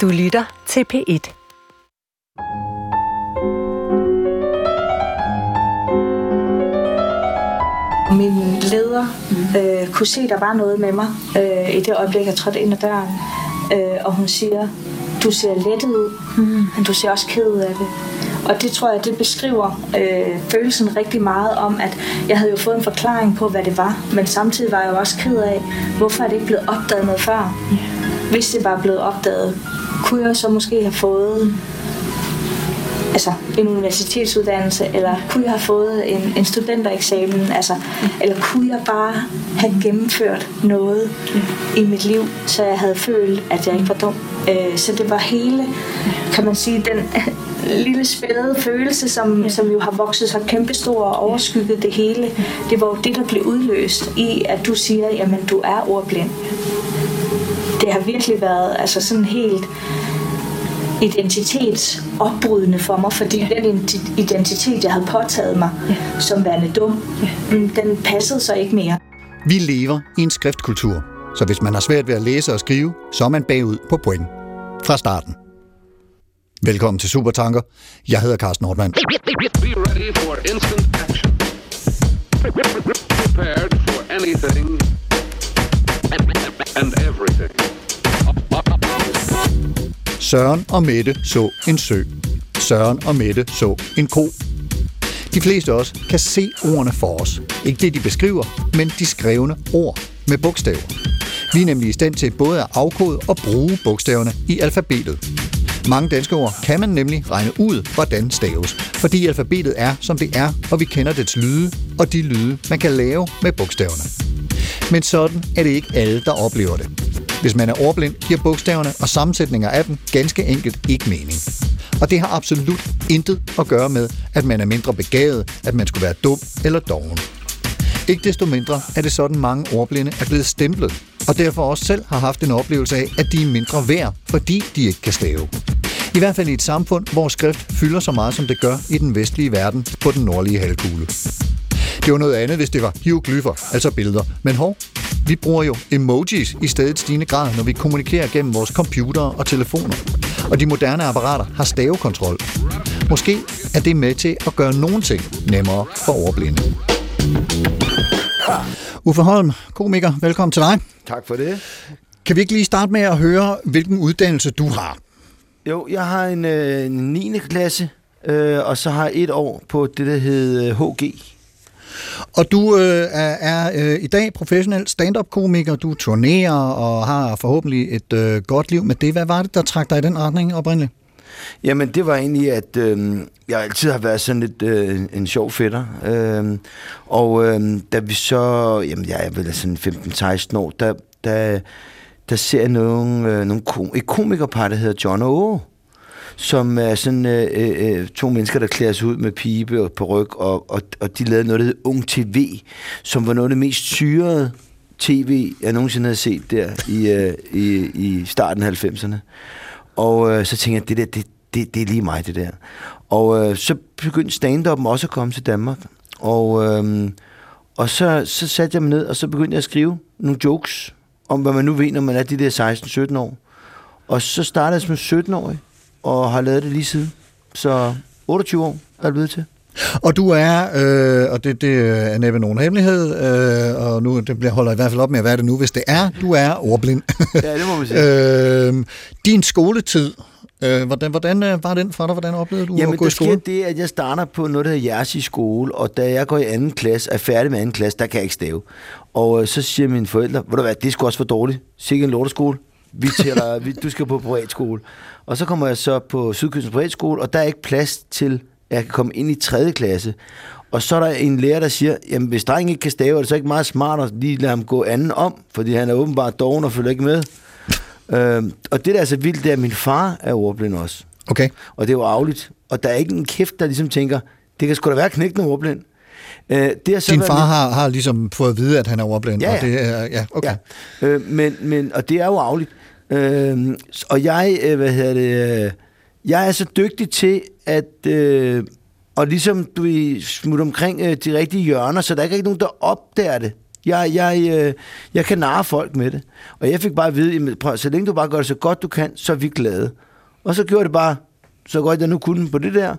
Du lytter til P1. Min leder øh, kunne se, at der var noget med mig øh, i det øjeblik, jeg trådte ind ad døren. Øh, og hun siger, du ser lettet ud, men du ser også ked ud af det. Og det tror jeg, det beskriver øh, følelsen rigtig meget om, at jeg havde jo fået en forklaring på, hvad det var, men samtidig var jeg jo også ked af, hvorfor er det ikke blevet opdaget noget før. Hvis det var blevet opdaget, kunne jeg så måske have fået altså en universitetsuddannelse, eller kunne jeg have fået en, en studentereksamen, altså, eller kunne jeg bare have gennemført noget i mit liv, så jeg havde følt, at jeg ikke var dum. Øh, så det var hele, kan man sige, den lille spæde følelse, som, som jo har vokset sig kæmpestor og overskygget det hele. Det var jo det, der blev udløst i, at du siger, jamen du er ordblind. Det har virkelig været altså sådan helt identitetsopbrydende for mig, fordi ja. den identitet, jeg havde påtaget mig ja. som værende dum, ja. den passede så ikke mere. Vi lever i en skriftkultur, så hvis man har svært ved at læse og skrive, så er man bagud på point. Fra starten. Velkommen til Supertanker. Jeg hedder Carsten Nordmann. Prepared for anything and everything. Søren og Mette så en sø. Søren og Mette så en ko. De fleste af os kan se ordene for os. Ikke det, de beskriver, men de skrevne ord med bogstaver. Vi er nemlig i stand til både at afkode og bruge bogstaverne i alfabetet. Mange danske ord kan man nemlig regne ud, hvordan staves, fordi alfabetet er, som det er, og vi kender dets lyde og de lyde, man kan lave med bogstaverne. Men sådan er det ikke alle, der oplever det. Hvis man er ordblind, giver bogstaverne og sammensætninger af dem ganske enkelt ikke mening. Og det har absolut intet at gøre med, at man er mindre begavet, at man skulle være dum eller doven. Ikke desto mindre er det sådan, mange ordblinde er blevet stemplet, og derfor også selv har haft en oplevelse af, at de er mindre værd, fordi de ikke kan stave. I hvert fald i et samfund, hvor skrift fylder så meget, som det gør i den vestlige verden på den nordlige halvkugle. Det var noget andet, hvis det var hieroglyffer, altså billeder. Men hov, vi bruger jo emojis i stedet stigende grad, når vi kommunikerer gennem vores computere og telefoner. Og de moderne apparater har stavekontrol. Måske er det med til at gøre nogle ting nemmere for overblinde. Uffe Holm, komiker, velkommen til dig. Tak for det. Kan vi ikke lige starte med at høre, hvilken uddannelse du har? Jo, jeg har en, øh, 9. klasse, øh, og så har jeg et år på det, der hedder HG. Og du øh, er, er øh, i dag professionel stand-up-komiker. Du turnerer og har forhåbentlig et øh, godt liv med det. Hvad var det, der trak dig i den retning oprindeligt? Jamen, det var egentlig, at øh, jeg altid har været sådan lidt øh, en sjov fætter. Øh, og øh, da vi så, jamen jeg er vel sådan 15-16 år, der, der, der ser jeg nogle, øh, nogle kom, et komikerpar, der hedder John og Åge som er sådan øh, øh, øh, to mennesker, der klæder sig ud med pibe og på ryg, og, og, og de lavede noget, der hed Ung TV, som var noget af det mest syrede tv, jeg nogensinde havde set der i, øh, i, i starten af 90'erne. Og øh, så tænkte jeg, det der, det, det, det er lige mig, det der. Og øh, så begyndte stand-up'en også at komme til Danmark. Og, øh, og så, så satte jeg mig ned, og så begyndte jeg at skrive nogle jokes om, hvad man nu ved, når man er de der 16-17 år. Og så startede jeg som 17-årig, og har lavet det lige siden. Så 28 år er det blevet til. Og du er, øh, og det, det er næppe nogen hemmelighed, øh, og nu det bliver, holder i hvert fald op med at være det nu, hvis det er, du er ordblind. Ja, det må man sige. øh, din skoletid, øh, hvordan, hvordan øh, var den for dig? Hvordan oplevede du Jamen, at gå i skole? sker det, at jeg starter på noget, der hedder Jeres i skole, og da jeg går i anden klasse, er færdig med anden klasse, der kan jeg ikke stave. Og øh, så siger mine forældre, ved du hvad, det skulle også for dårligt. Sikke en lorteskole. Vi tæller, vi, du skal på privatskole. Og så kommer jeg så på Sydkysten Privatskole, og der er ikke plads til, at jeg kan komme ind i 3. klasse. Og så er der en lærer, der siger, jamen hvis drengen ikke kan stave, er det så ikke meget smart at lige lade ham gå anden om, fordi han er åbenbart doven og følger ikke med. Øhm, og det der er så vildt, det er, at min far er ordblind også. Okay. Og det er jo afligt. Og der er ikke en kæft, der ligesom tænker, det kan sgu da være knækkende ordblind. Øh, det er så Din far lidt- har, har ligesom fået at vide, at han er ordblind. Ja, Og ja. det er, ja, okay. Ja. Øh, men, men, og det er jo afligt. Øh, og jeg, øh, hvad hedder det, øh, jeg er så dygtig til at, øh, og ligesom du smutte omkring øh, de rigtige hjørner, så der er ikke nogen, der opdager det. Jeg, jeg, øh, jeg kan narre folk med det. Og jeg fik bare at vide, prøv, så længe du bare gør det så godt du kan, så er vi glade. Og så gjorde det bare så godt jeg nu kunne på det der.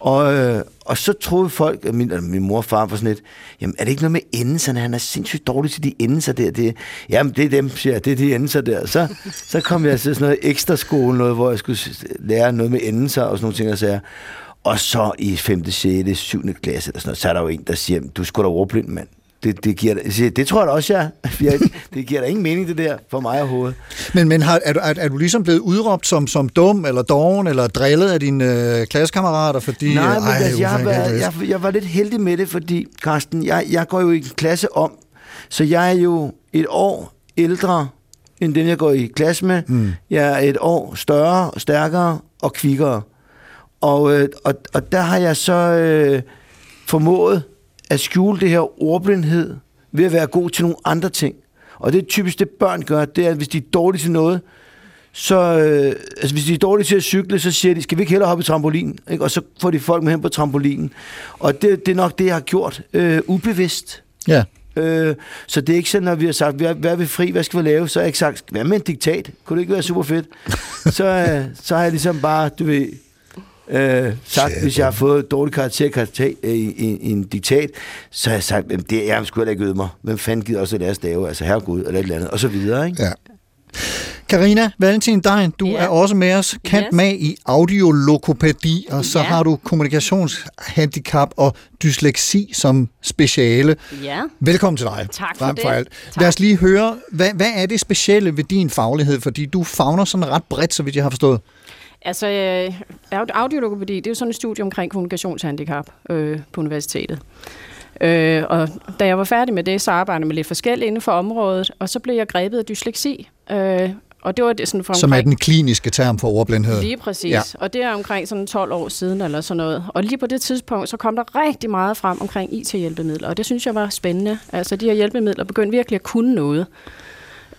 Og, øh, og så troede folk, at min, min mor og far var sådan lidt, jamen er det ikke noget med endelserne? Han er sindssygt dårlig til de endelser der. Det, jamen det er dem, siger jeg, det er de endelser der. Så, så kom jeg til sådan noget ekstra skole, noget, hvor jeg skulle lære noget med endelser og sådan nogle ting og sager. Og så i 5., 6., 7. klasse, eller sådan noget, så er der jo en, der siger, du skulle da ordblind, mand. Det, det, giver, det tror jeg da også, jeg. jeg det giver da ingen mening, det der, for mig overhovedet. Men, men har, er, du, er, er du ligesom blevet udråbt som, som dum, eller doven, eller drillet af dine øh, klassekammerater, fordi... Nej, men ej, altså, jeg, ikke jeg, jeg var lidt heldig med det, fordi, Carsten, jeg, jeg går jo i en klasse om, så jeg er jo et år ældre, end dem, jeg går i klasse med. Mm. Jeg er et år større, stærkere og kvikkere. Og, øh, og, og der har jeg så øh, formået at skjule det her ordblindhed ved at være god til nogle andre ting. Og det er typisk det, børn gør, det er, at hvis de er dårlige til noget, så, øh, altså hvis de er dårlige til at cykle, så siger de, skal vi ikke hellere hoppe i trampolin? Ikke? Og så får de folk med hen på trampolinen. Og det, det er nok det, jeg har gjort øh, ubevidst. Ja. Øh, så det er ikke sådan, når vi har sagt, hvad, hvad er vi fri, hvad skal vi lave? Så har jeg ikke sagt, hvad med en diktat? Kunne det ikke være super fedt? så, øh, så har jeg ligesom bare, du ved, øh, sagt, Shit, hvis jeg har fået et dårligt karakter, karakter i, i, i, en diktat, så har jeg sagt, jamen, det, jeg skulle heller ikke øde mig. Hvem fanden gider også at lære stave? Altså herregud, eller et eller andet, og så videre, ikke? Ja. Karina Valentin Dein, du Ja. er også med os, kant Yes. med i audiologopædi, og så Ja. har du kommunikationshandicap og dysleksi som speciale. Ja. Velkommen til dig. Tak for frem det. For alt. Tak. Lad os lige høre, hvad, hvad er det specielle ved din faglighed? Fordi du fagner sådan ret bredt, så vidt jeg har forstået. Altså, øh, aud- audiologopædi, det er jo sådan et studie omkring kommunikationshandicap øh, på universitetet. Øh, og da jeg var færdig med det, så arbejdede jeg med lidt forskelligt inden for området, og så blev jeg grebet af dysleksi. Øh, og det var det sådan fra Som er den kliniske term for ordblindhed. Lige præcis. Ja. Og det er omkring sådan 12 år siden eller sådan noget. Og lige på det tidspunkt, så kom der rigtig meget frem omkring IT-hjælpemidler, og det synes jeg var spændende. Altså de her hjælpemidler begyndte virkelig at kunne noget.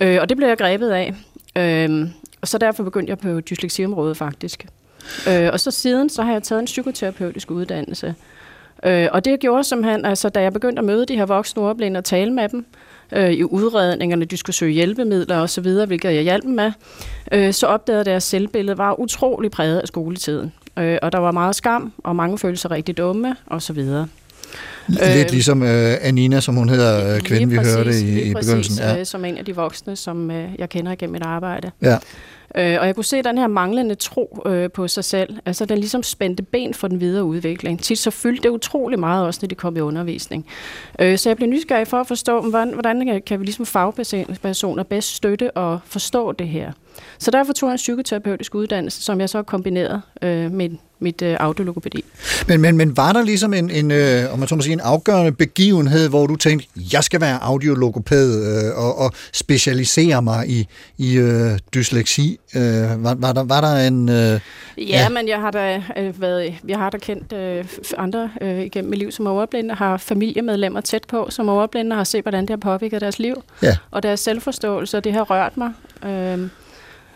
Øh, og det blev jeg grebet af. Øh, og så derfor begyndte jeg på dysleksiområdet faktisk. Øh, og så siden, så har jeg taget en psykoterapeutisk uddannelse. Øh, og det gjorde simpelthen, altså da jeg begyndte at møde de her voksne ordblinde og tale med dem, øh, i udredningerne, de skulle søge hjælpemidler og så videre, hvilket jeg hjalp dem med, øh, så opdagede jeg, at deres selvbillede var utrolig præget af skoletiden. Øh, og der var meget skam, og mange følte sig rigtig dumme, og så videre. Lidt Øh, ligesom øh, Anina, som hun hedder, øh, kvinden, vi præcis, hørte i, i præcis, begyndelsen. Ja. øh, som en af de voksne, som øh, jeg kender igennem mit arbejde. Ja. Øh, og jeg kunne se den her manglende tro øh, på sig selv. Altså, den ligesom spændte ben for den videre udvikling. Tit så fyldte det utrolig meget også, når de kom i undervisning. Øh, så jeg blev nysgerrig for at forstå, hvordan, hvordan kan- kan vi ligesom fagpersoner bedst støtte og forstå det her. Så derfor tog jeg en psykoterapeutisk uddannelse, som jeg så kombinerede øh, med mit øh, audiologopædi. Men, men, men var der ligesom en, en, øh, om man så må sige, en afgørende begivenhed, hvor du tænkte, jeg skal være audiologopæd øh, og, og specialisere mig i, i øh, dysleksi? Øh, var, var, der, var der en... Øh, Ja, Ja. men jeg har da øh, været, jeg har da kendt øh, andre øh, igennem mit liv som overblinde, har familiemedlemmer tæt på som overblinde, og har set, hvordan det har påvirket deres liv, ja. og deres selvforståelse, og det har rørt mig. Øh,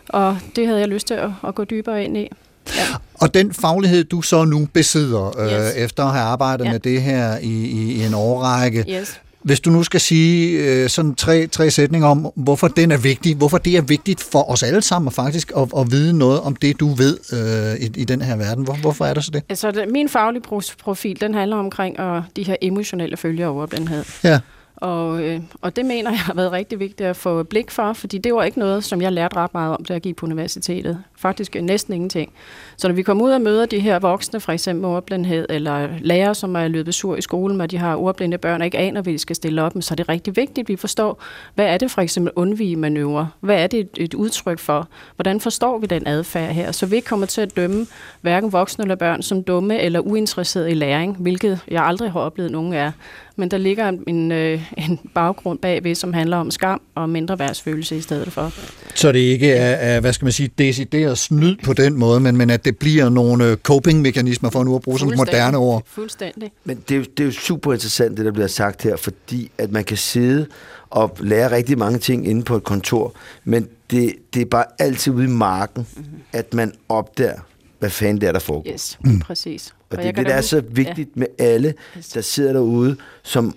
og det havde jeg lyst til at, at gå dybere ind i. Ja. Og den faglighed, du så nu besidder, øh, Yes. efter at have arbejdet Ja. med det her i, i, i en årrække, Yes. hvis du nu skal sige øh, sådan tre, tre sætninger om, hvorfor den er vigtig, hvorfor det er vigtigt for os alle sammen faktisk at, at vide noget om det, du ved øh, i, i den her verden. Hvor, hvorfor er det så det? Altså, det, min faglige pro- profil, den handler omkring øh, de her emotionelle følger af overblindhed. Ja. Og, øh, og det mener jeg har været rigtig vigtigt at få blik for, fordi det var ikke noget, som jeg lærte ret meget om, da jeg gik på universitetet. Faktisk næsten ingenting. Så når vi kommer ud og møder de her voksne, for eksempel ordblindhed, eller lærere, som er løbet sur i skolen, og de har ordblinde børn og ikke aner, hvad de skal stille op med, så er det rigtig vigtigt, at vi forstår, hvad er det for eksempel undvige manøvre? Hvad er det et, et udtryk for? Hvordan forstår vi den adfærd her? Så vi ikke kommer til at dømme hverken voksne eller børn som dumme eller uinteresserede i læring, hvilket jeg aldrig har oplevet nogen er. Men der ligger en, en, øh, en baggrund bagved, som handler om skam og mindre værdsfølelse i stedet for. Så det ikke er, er, hvad skal man sige, decideret snyd på den måde, men, men at det bliver nogle øh, coping-mekanismer, for nu at bruge sådan moderne ord. Fuldstændig. Men det er, jo, det er jo super interessant, det der bliver sagt her, fordi at man kan sidde og lære rigtig mange ting inde på et kontor, men det, det er bare altid ude i marken, mm-hmm. at man opdager, hvad fanden det er, der foregår. Yes, mm. præcis. Og det er det, der er så vigtigt ja. med alle, der sidder derude, som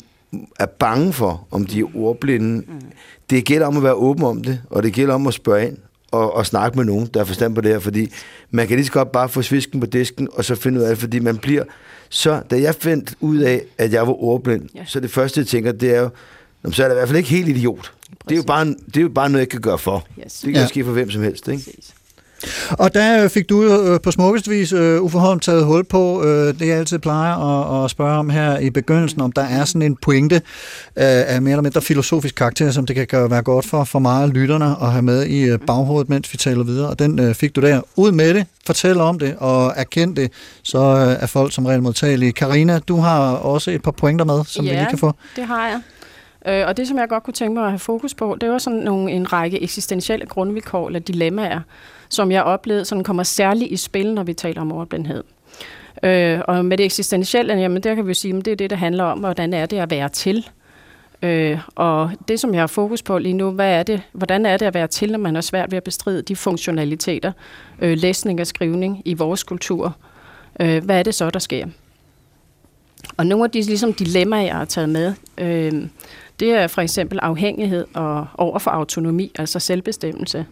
er bange for, om de er ordblinde, mm. det gælder om at være åben om det, og det gælder om at spørge ind og, og snakke med nogen, der er forstand på det her, fordi man kan lige så godt bare få svisken på disken, og så finde ud af det, fordi man bliver så, da jeg fandt ud af, at jeg var ordblind, ja. så det første, jeg tænker, det er jo, "Nå, så er det i hvert fald ikke helt idiot. Det er, jo bare, det er jo bare noget, jeg kan gøre for. Yes. Det kan ja. ske for hvem som helst, ikke? Præcis. Og der øh, fik du øh, på smukkest vis, øh, Uffe Holm, taget hul på øh, det, jeg altid plejer at, at spørge om her i begyndelsen, om der er sådan en pointe øh, af mere eller mindre filosofisk karakter, som det kan gøre, være godt for, for meget lytterne at have med i øh, baghovedet, mens vi taler videre. Og den øh, fik du der. Ud med det, fortæl om det og erkend det, så øh, er folk som regel modtagelige. Karina, du har også et par pointer med, som vi Ja. lige kan få. Det har jeg. Øh, og det, som jeg godt kunne tænke mig at have fokus på, det var sådan nogle, en række eksistentielle grundvilkår eller dilemmaer, som jeg oplevede sådan kommer særligt i spil, når vi taler om ordblindhed. Øh, og med det eksistentielle, jamen der kan vi jo sige, at det er det, det handler om, hvordan er det at være til. Øh, og det, som jeg har fokus på lige nu, hvad er det, hvordan er det at være til, når man har svært ved at bestride de funktionaliteter, øh, læsning og skrivning i vores kultur. Øh, hvad er det så, der sker? Og nogle af de ligesom, dilemmaer, jeg har taget med, øh, det er for eksempel afhængighed og over for autonomi, altså selvbestemmelse.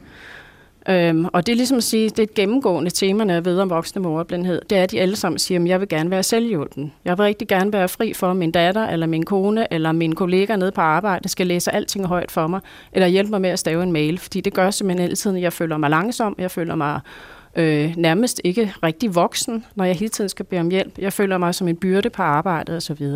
Øhm, og det er ligesom at sige, det er et gennemgående tema, når jeg ved om voksne med ordblindhed. Det er, at de alle sammen siger, at jeg vil gerne være selvhjulpen. Jeg vil rigtig gerne være fri for, at min datter, eller min kone, eller min kollega nede på arbejde skal læse alting højt for mig, eller hjælpe mig med at stave en mail. Fordi det gør simpelthen altid, at jeg føler mig langsom, jeg føler mig øh, nærmest ikke rigtig voksen, når jeg hele tiden skal bede om hjælp. Jeg føler mig som en byrde på arbejdet osv.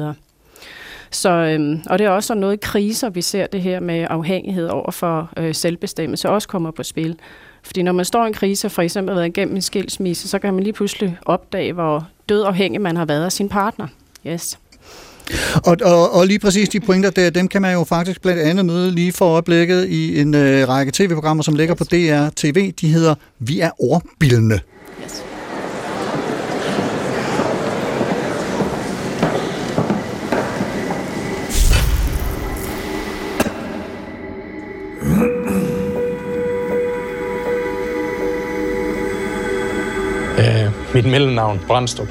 Så, øhm, og det er også noget i kriser, vi ser det her med afhængighed over for øh, selvbestemmelse, også kommer på spil. Fordi når man står i en krise, for eksempel har været igennem en skilsmisse, så kan man lige pludselig opdage, hvor død afhængig man har været af sin partner. Yes. Og, og, og lige præcis de pointer der, dem kan man jo faktisk blandt andet møde lige for øjeblikket i en øh, række tv-programmer, som ligger på DR TV. De hedder Vi er ordbildende. yes. Øh, mit mellemnavn, Brandstrup.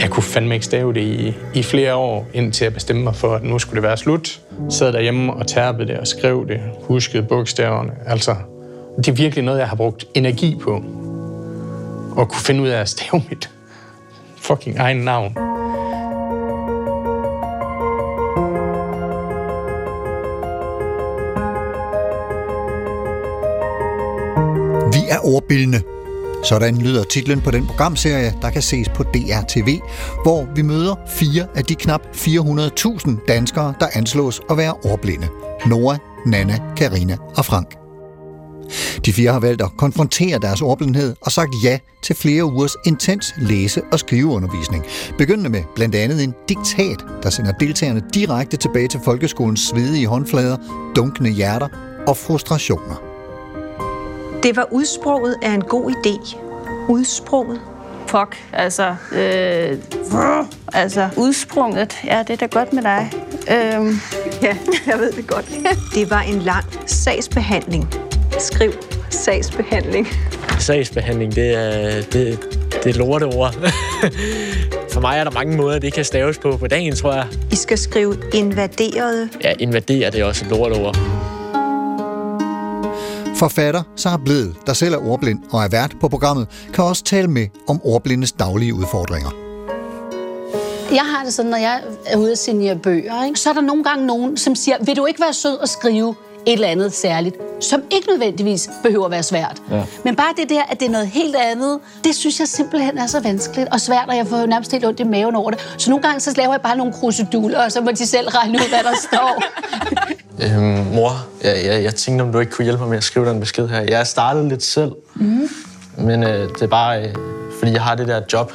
Jeg kunne fandme ikke stave det i, i flere år, indtil jeg bestemte mig for, at nu skulle det være slut. Sad derhjemme og tærpede det og skrev det, huskede bogstaverne. Altså, det er virkelig noget, jeg har brugt energi på. Og kunne finde ud af at stave mit fucking egen navn. Vi er ordbildende. Sådan lyder titlen på den programserie, der kan ses på DRTV, hvor vi møder fire af de knap 400.000 danskere, der anslås at være ordblinde. Nora, Nana, Karina og Frank. De fire har valgt at konfrontere deres ordblindhed og sagt ja til flere ugers intens læse- og skriveundervisning. Begyndende med blandt andet en diktat, der sender deltagerne direkte tilbage til folkeskolens svedige håndflader, dunkende hjerter og frustrationer. Det var udsproget af en god idé. Udsproget. Fuck, altså, øh, altså udsprunget. Ja, det er da godt med dig. Øhm, Ja, jeg ved det godt. Det var en lang sagsbehandling. Skriv sagsbehandling. Sagsbehandling, det er, det, det er lorteord. For mig er der mange måder, det kan staves på på dagen, tror jeg. I skal skrive invaderede. Ja, invadere, det er også et lorteord. Forfatter Sara Bledel, der selv er ordblind og er vært på programmet, kan også tale med om ordblindes daglige udfordringer. Jeg har det sådan, når jeg er ude at signere bøger, ikke? så er der nogle gange nogen, som siger, vil du ikke være sød at skrive et eller andet særligt, som ikke nødvendigvis behøver at være svært. Ja. Men bare det der, at det er noget helt andet, det synes jeg simpelthen er så vanskeligt og svært, og jeg får jo nærmest helt ondt i maven over det. Så nogle gange så laver jeg bare nogle kruseduller, og så må de selv regne ud, hvad der står. Øhm, mor, jeg, jeg, jeg tænkte, om du ikke kunne hjælpe mig med at skrive den besked her. Jeg startede lidt selv, mm. men øh, det er bare, øh, fordi jeg har det der job.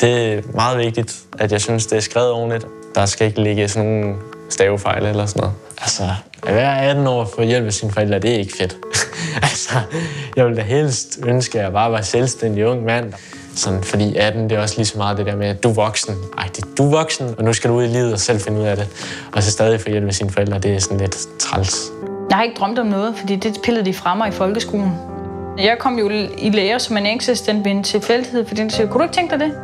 Det er meget vigtigt, at jeg synes, det er skrevet ordentligt. Der skal ikke ligge sådan nogle stavefejl eller sådan noget. Altså, at være 18 år få hjælp af sine forældre, det er ikke fedt. altså, jeg ville da helst ønske, at jeg bare var selvstændig ung mand. Sådan, fordi 18, det er også lige så meget det der med, at du er voksen. Ej, det, du er voksen, og nu skal du ud i livet og selv finde ud af det. Og så stadig få hjælp af sine forældre, det er sådan lidt træls. jeg har ikke drømt om noget, fordi det pillede de fra mig i folkeskolen. Jeg kom jo i lære som en eksistentent ved en tilfældighed, fordi den siger, kunne du ikke tænke dig det?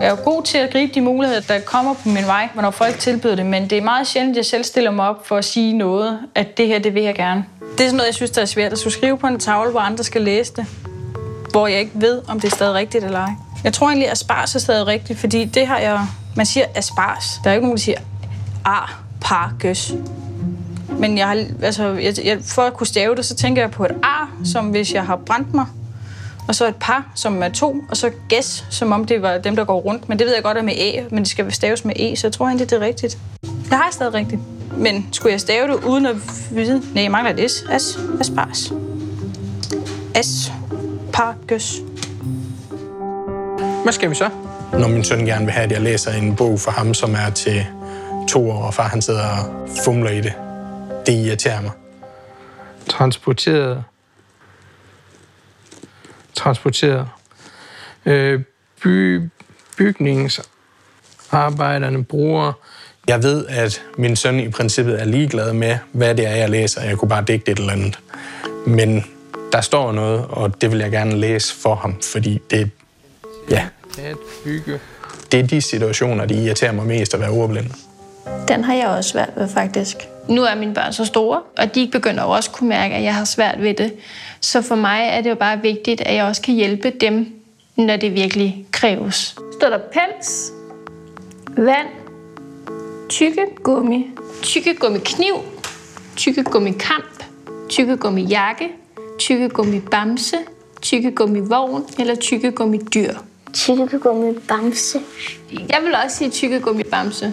Jeg er jo god til at gribe de muligheder, der kommer på min vej, når folk tilbyder det, men det er meget sjældent, at jeg selv stiller mig op for at sige noget, at det her, det vil jeg gerne. Det er sådan noget, jeg synes, der er svært at skulle skrive på en tavle, hvor andre skal læse det, hvor jeg ikke ved, om det er stadig rigtigt eller ej. Jeg tror egentlig, at aspars er stadig rigtigt, fordi det har jeg... Man siger aspars. Der er jo ikke nogen, der siger ar, par, gøs. Men jeg har, altså, jeg, jeg, for at kunne stave det, så tænker jeg på et ar, som hvis jeg har brændt mig. Og så et par, som er to. Og så gæs, som om det var dem, der går rundt. Men det ved jeg godt er med æ, men det skal staves med e, så jeg tror egentlig, det er rigtigt. Det har jeg stadig rigtigt. Men skulle jeg stave det uden at vide? Nej, jeg mangler et s. As, aspars. S. Par, gøs. Hvad skal vi så? Når min søn gerne vil have, at jeg læser en bog for ham, som er til to år, og far han sidder og fumler i det. Det irriterer mig. Transporteret. Transporteret. Øh, by, bygningsarbejderne bruger... Jeg ved, at min søn i princippet er ligeglad med, hvad det er, jeg læser. Jeg kunne bare digte et eller andet. Men der står noget, og det vil jeg gerne læse for ham, fordi det, ja, At bygge. det er de situationer, de irriterer mig mest at være ordblind. Den har jeg også svært ved, faktisk. Nu er mine børn så store, og de begynder jo også at kunne mærke, at jeg har svært ved det. Så for mig er det jo bare vigtigt, at jeg også kan hjælpe dem, når det virkelig kræves. Står der pels, vand, tykkegummi, tykkegummikniv, tykkegummikamp, tykkegummijakke, tykkegummi bamse, tykkegummi vogn eller tykkegummi dyr. Tykkegummi bamse. Jeg vil også sige tykkegummi bamse.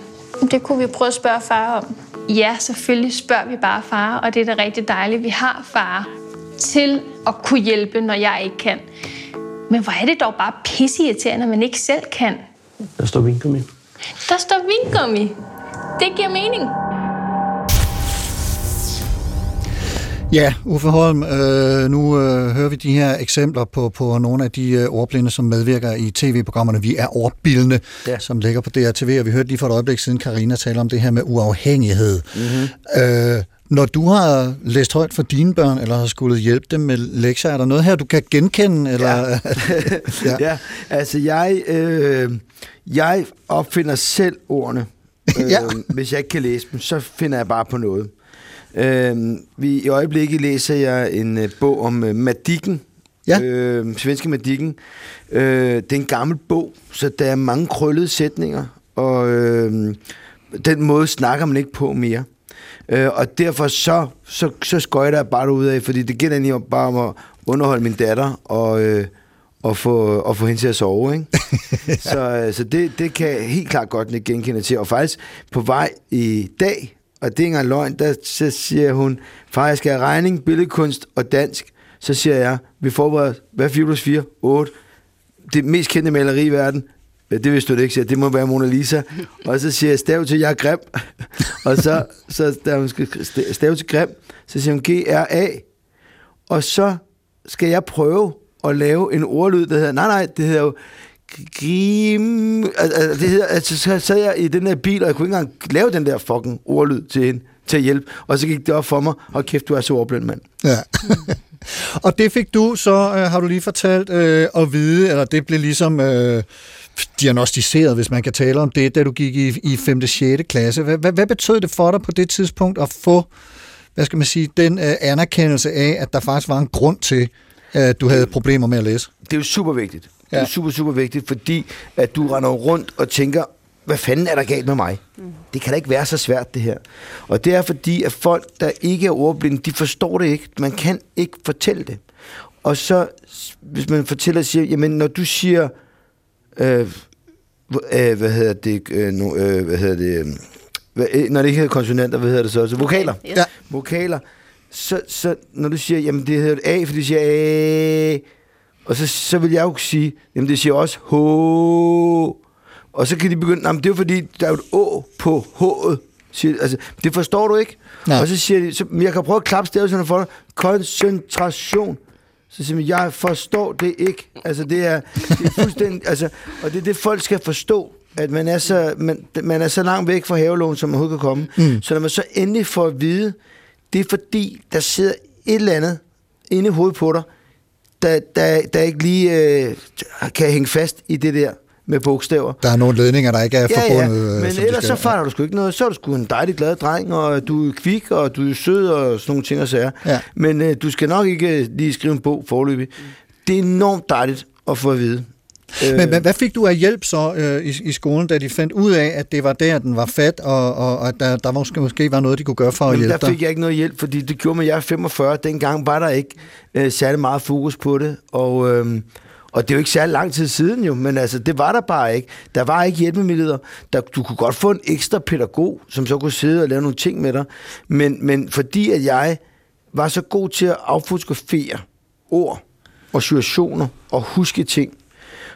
Det kunne vi prøve at spørge far om. Ja, selvfølgelig spørger vi bare far, og det er da rigtig dejligt, vi har far til at kunne hjælpe, når jeg ikke kan. Men hvor er det dog bare pisseirriterende, at man ikke selv kan. Der står vingummi. Der står vingummi. Det giver mening. Ja, Uffe Holm, øh, nu øh, hører vi de her eksempler på, på nogle af de øh, ordblinde, som medvirker i tv-programmerne Vi er ordbildende, ja. som ligger på DRTV, og vi hørte lige for et øjeblik siden Karina tale om det her med uafhængighed. Mm-hmm. Øh, når du har læst højt for dine børn, eller har skulle hjælpe dem med lektier, er der noget her, du kan genkende? Eller? Ja. ja. ja, altså jeg, øh, jeg opfinder selv ordene. Øh, Ja. Hvis jeg ikke kan læse dem, så finder jeg bare på noget. Øh, vi, I øjeblikket læser jeg en øh, bog om øh, Madikken. Ja. Øh, svenske Madikken. Øh, det er en gammel bog, så der er mange krøllede sætninger, og øh, den måde snakker man ikke på mere. Øh, og derfor så, så, så skøjter jeg bare ud af, fordi det gælder egentlig bare om at underholde min datter og, øh, og, få, og få hende til at sove. Ikke? så øh, så det, det kan jeg helt klart godt genkende til. Og faktisk på vej i dag, og det er ikke engang løgn, der så siger hun, far, jeg skal have regning, billedkunst og dansk. Så siger jeg, vi forbereder, hvad er 4 plus 4? 8. Det mest kendte maleri i verden. Ja, Det vidste du ikke, siger. det må være Mona Lisa. Og så siger jeg, stav til, jeg er grim. og så, så da hun skal st- stave til grim, så siger hun G-R-A. Og så skal jeg prøve at lave en ordlyd, der hedder, nej, nej, det hedder jo grim... Altså, det hedder, altså, så sad jeg i den der bil, og jeg kunne ikke engang lave den der fucking ordlyd til hende, til at hjælpe. Og så gik det op for mig, og kæft, du er så ordblind, mand. Ja. og det fik du så, øh, har du lige fortalt, øh, at vide, eller det blev ligesom øh, diagnostiseret, hvis man kan tale om det, da du gik i, i 5. og 6. klasse. Hvad, hvad, hvad betød det for dig på det tidspunkt at få, hvad skal man sige, den øh, anerkendelse af, at der faktisk var en grund til, at du havde problemer med at læse? Det er jo super vigtigt. Ja. Det er super, super vigtigt, fordi at du render rundt og tænker, hvad fanden er der galt med mig? Mm. Det kan da ikke være så svært, det her. Og det er fordi, at folk, der ikke er ordblinde, de forstår det ikke. Man kan ikke fortælle det. Og så, hvis man fortæller og siger, jamen, når du siger, øh, øh, hvad hedder det, øh, no, øh, hvad hedder det, øh, hvad, øh, når det ikke hedder konsonanter, hvad hedder det så? Altså, vokaler. Yes. Ja. Vokaler. Så, så når du siger, jamen det hedder A, fordi de siger A, og så, så vil jeg jo sige, jamen det siger også H. Og så kan de begynde, jamen det er fordi, der er jo et Å på H'et. Siger, altså, det forstår du ikke. Nej. Og så siger de, så, "Men jeg kan prøve at klappe stavelserne for dig. Koncentration. Så siger man, jeg forstår det ikke. Altså det er, det er fuldstændig, altså, og det er det, folk skal forstå. At man er så, man, man er så langt væk fra havelån, som man overhovedet kan komme. Mm. Så når man så endelig får at vide, det er fordi, der sidder et eller andet inde i hovedet på dig, der, der, der ikke lige øh, kan hænge fast i det der med bogstaver. Der er nogle ledninger, der ikke er forbundet. Ja, øh, men ellers skal. så fejler du sgu ikke noget. Så er du sgu en dejlig glad dreng, og du er kvik, og du er sød, og sådan nogle ting og sager. Ja. Men øh, du skal nok ikke øh, lige skrive en bog forløbig. Det er enormt dejligt at få at vide. Øh, Men, men hvad fik du af hjælp så øh, i, i skolen, da de fandt ud af, at det var der, den var fat, og, og, at der, der måske, måske var noget, de kunne gøre for at Men hjælpe der dig? fik jeg ikke noget hjælp, fordi det gjorde mig, jeg er 45. Dengang var der ikke øh, særlig meget fokus på det, og, øh, og det er jo ikke særlig lang tid siden jo, men altså, det var der bare ikke. Der var ikke hjælpemidler. Der, du kunne godt få en ekstra pædagog, som så kunne sidde og lave nogle ting med dig, men, men fordi at jeg var så god til at affotografere ord og situationer og huske ting,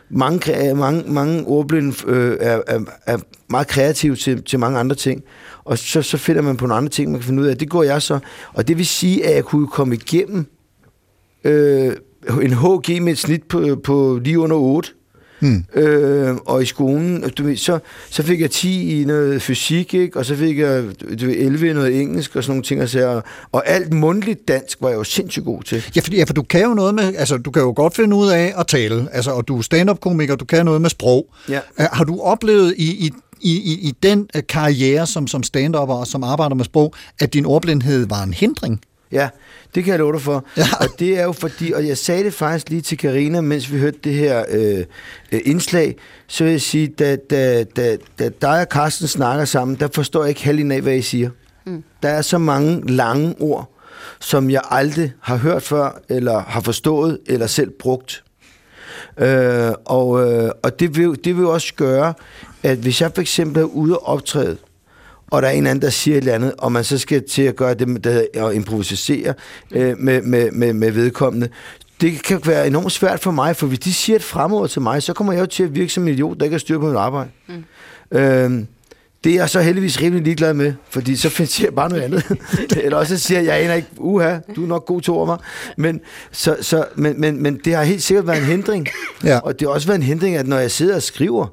mange, mange, mange ordblinde øh, er, er, er meget kreative til, til mange andre ting, og så, så finder man på nogle andre ting, man kan finde ud af. Det går jeg så. Og det vil sige, at jeg kunne komme igennem øh, en HG med et snit på, på lige under 8, Hmm. Øh, og i skolen, du ved, så, så fik jeg 10 i noget fysik, ikke? og så fik jeg du ved, 11 i noget engelsk og sådan nogle ting. Og, så, og alt mundtligt dansk var jeg jo sindssygt god til. Ja, fordi, ja, for du kan jo noget med, altså du kan jo godt finde ud af at tale, altså, og du er stand-up-komiker, du kan noget med sprog. Ja. Har du oplevet i, i, i, i, i den øh, karriere som, som stand-upper og som arbejder med sprog, at din ordblindhed var en hindring? Ja, det kan jeg love dig for. Ja. Og det er jo fordi, og jeg sagde det faktisk lige til Karina, mens vi hørte det her øh, øh, indslag, så vil jeg sige, da, da, da, da dig og Carsten snakker sammen, der forstår jeg ikke halvdelen af, hvad I siger. Mm. Der er så mange lange ord, som jeg aldrig har hørt før, eller har forstået, eller selv brugt. Øh, og øh, og det, vil, det vil også gøre, at hvis jeg for eksempel er ude og optræde, og der er en anden, der siger et eller andet, og man så skal til at gøre det, med- der at improvisere øh, med, med, med, med vedkommende, det kan være enormt svært for mig, for hvis de siger et fremord til mig, så kommer jeg jo til at virke som en idiot, der ikke har styr på mit arbejde. Mm. Øhm, det er jeg så heldigvis rimelig ligeglad med, fordi så finder jeg bare noget andet. Eller også så siger jeg, jeg aner ikke, uha, du er nok god til over mig. Men, så, så, men, men, men det har helt sikkert været en hindring. Ja. Og det har også været en hindring, at når jeg sidder og skriver,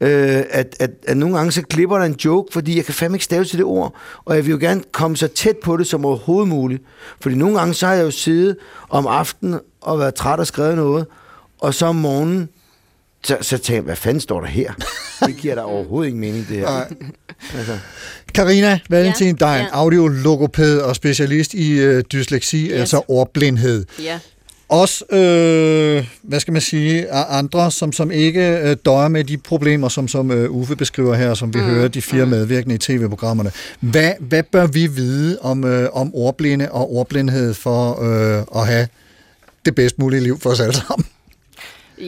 øh, at, at, at nogle gange så klipper der en joke, fordi jeg kan fandme ikke stave til det ord, og jeg vil jo gerne komme så tæt på det som overhovedet muligt. Fordi nogle gange så har jeg jo siddet om aftenen og været træt og skrevet noget, og så om morgenen, så, så tænker jeg, hvad fanden står der her? Det giver da overhovedet ingen mening, det her. Altså. Karina Valentin, Ja, ja, dig er en ja. audiologopæd og specialist i øh, dysleksi, yes. altså ordblindhed. Ja. Også, øh, hvad skal man sige, andre, som, som ikke øh, døjer med de problemer, som, som øh, Uffe beskriver her, som vi mm. hører de fire mm. medvirkende i tv-programmerne. Hvad, hvad bør vi vide om, øh, om ordblinde og ordblindhed for øh, at have det bedst mulige liv for os alle sammen?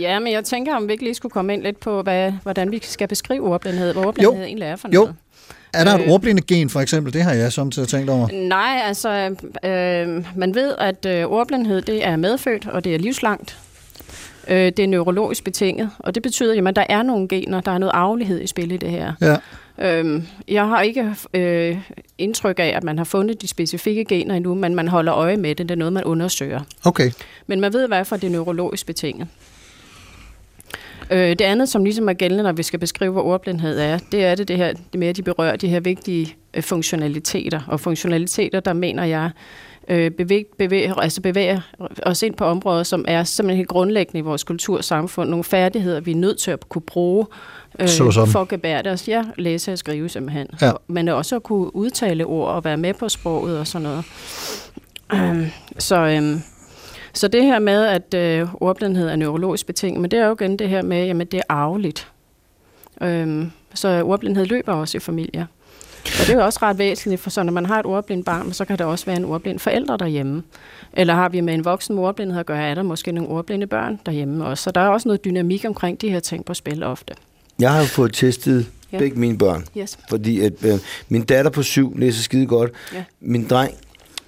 Ja, men jeg tænker, om vi ikke lige skulle komme ind lidt på, hvad, hvordan vi skal beskrive ordblindhed, hvad ordblindhed Jo. egentlig er for Jo. noget. Er der et Øh. ordblindegen for eksempel? Det har jeg samtidig tænkt over. Nej, altså, øh, man ved, at øh, ordblindhed, det er medfødt, og det er livslangt. Øh, det er neurologisk betinget, og det betyder, at der er nogle gener, der er noget arvelighed i spil i det her. Ja. Øhm, jeg har ikke øh, indtryk af, at man har fundet de specifikke gener endnu, men man holder øje med det. Det er noget, man undersøger. Okay. Men man ved i hvert fald, at det er neurologisk betinget. Øh, det andet, som ligesom er gældende, når vi skal beskrive, hvad ordblindhed er, det er det, det her, det med, at de berører de her vigtige øh, funktionaliteter. Og funktionaliteter, der mener jeg, øh, bevæg, bevæger, altså bevæger os ind på områder, som er simpelthen helt grundlæggende i vores kultur og samfund. Nogle færdigheder, vi er nødt til at kunne bruge øh, Såsom? for at gebære os. Ja, læse og skrive simpelthen. Ja. Men også at kunne udtale ord og være med på sproget og sådan noget. Øhm, så, øhm, så det her med, at øh, ordblindhed er neurologisk betinget, men det er jo igen det her med, at det er arveligt. Øhm, så ordblindhed løber også i familier. Og det er jo også ret væsentligt, for så når man har et ordblindt barn, så kan der også være en ordblind forælder derhjemme. Eller har vi med en voksen med ordblindhed at gøre, er der måske nogle ordblinde børn derhjemme også. Så der er også noget dynamik omkring de her ting på spil ofte. Jeg har jo fået testet ja. begge mine børn. Yes. Fordi at, øh, min datter på syv læser skide godt. Ja. Min dreng,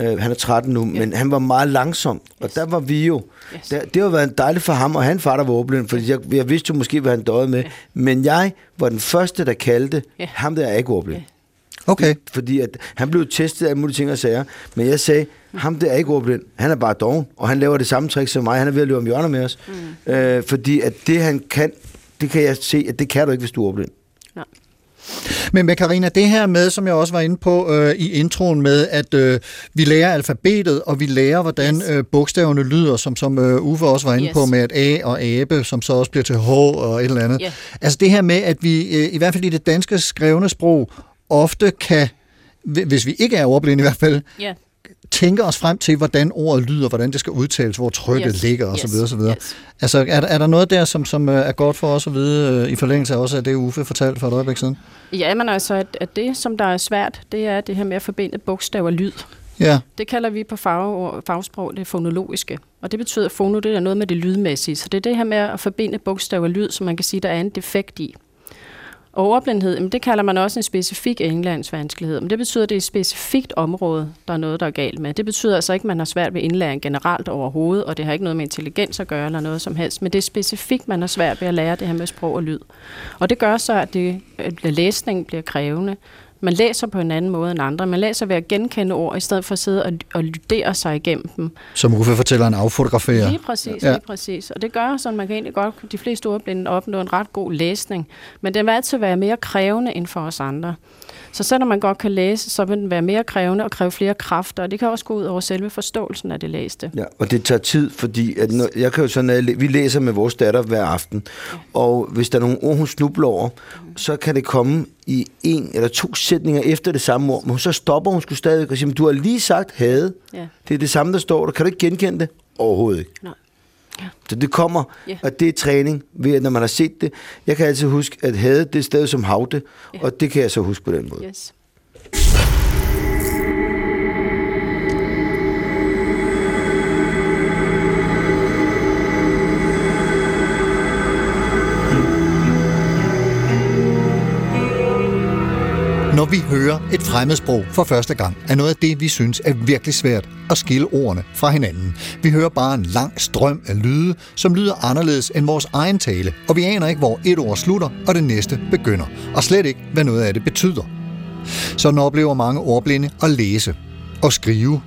øh, han er 13 nu, ja. men han var meget langsom. Og der var vi jo. Yes. Der, det har været dejligt for ham, og han far, der var ordblind, fordi jeg, jeg vidste jo måske, hvad han døde med. Ja. Men jeg var den første, der kaldte Ja. ham, der er ikke ordblind. Okay. Fordi at han blev testet af mulige ting og sager. Men jeg sagde, ham der er ikke ordblind. Han er bare doven, og han laver det samme trick som mig. Han er ved at løbe om hjørner med os. Mm. Øh, fordi at det, han kan, det kan jeg se, at det kan du ikke, hvis du er ordblind. Men med Karina, det her med, som jeg også var inde på øh, i introen med, at øh, vi lærer alfabetet, og vi lærer, hvordan yes. øh, bogstaverne lyder, som, som øh, Uffe også var inde Yes. på, med at A og abe, som så også bliver til H og et eller andet. Ja. Altså det her med, at vi øh, i hvert fald i det danske skrevne sprog, ofte kan, hvi- hvis vi ikke er ordblinde i hvert fald, Ja. Tænke os frem til, hvordan ordet lyder, hvordan det skal udtales, hvor trykket Yes. ligger osv. Yes. osv. Yes. Yes. Altså, er, der- er der noget der, som, som øh, er godt for os at vide, øh, i forlængelse af også af det, Uffe fortalte for et øjeblik siden? Ja, men altså, at, at det, som der er svært, det er det her med at forbinde bogstav og lyd. Ja. Det kalder vi på fag, fagsprog det fonologiske. Og det betyder, at fono det er noget med det lydmæssige. Så det er det her med at forbinde bogstav og lyd, som man kan sige, der er en defekt i. Og ordblindhed, jamen det kalder man også en specifik indlæringsvanskelighed. Men det betyder, at det er et specifikt område, der er noget, der er galt med. Det betyder altså ikke, at man har svært ved indlæring generelt overhovedet, og det har ikke noget med intelligens at gøre eller noget som helst. Men det er specifikt, man har svært ved at lære det her med sprog og lyd. Og det gør så, at, det, at læsningen bliver krævende. Man læser på en anden måde end andre. Man læser ved at genkende ord, i stedet for at sidde og, og lydere sig igennem dem. Som Uffe fortæller, en affotograferer. Lige præcis, Ja. lige præcis. Og det gør, så man kan egentlig godt, de fleste ordblinde opnå en ret god læsning. Men den vil altid være mere krævende end for os andre. Så selvom man godt kan læse, så vil den være mere krævende og kræve flere kræfter. Og det kan også gå ud over selve forståelsen af det læste. Ja, og det tager tid, fordi at når, jeg kan jo sådan, at vi læser med vores datter hver aften, og hvis der er nogle ord, hun snubler over, så kan det komme i en eller to sætninger efter det samme ord, men så stopper hun sgu stadigvæk og siger, du har lige sagt havde. Ja. Det er det samme, der står der. Kan du ikke genkende det? Overhovedet ikke. Nej. Så det kommer, Ja. og det er træning, ved at når man har set det. Jeg kan altid huske, at havde det et sted som havte, og det kan jeg så huske på den måde. Yes. Når vi hører et fremmedsprog for første gang, er noget af det, vi synes er virkelig svært at skille ordene fra hinanden. Vi hører bare en lang strøm af lyde, som lyder anderledes end vores egen tale, og vi aner ikke, hvor et ord slutter, og det næste begynder, og slet ikke, hvad noget af det betyder. Sådan oplever mange ordblinde at læse og skrive.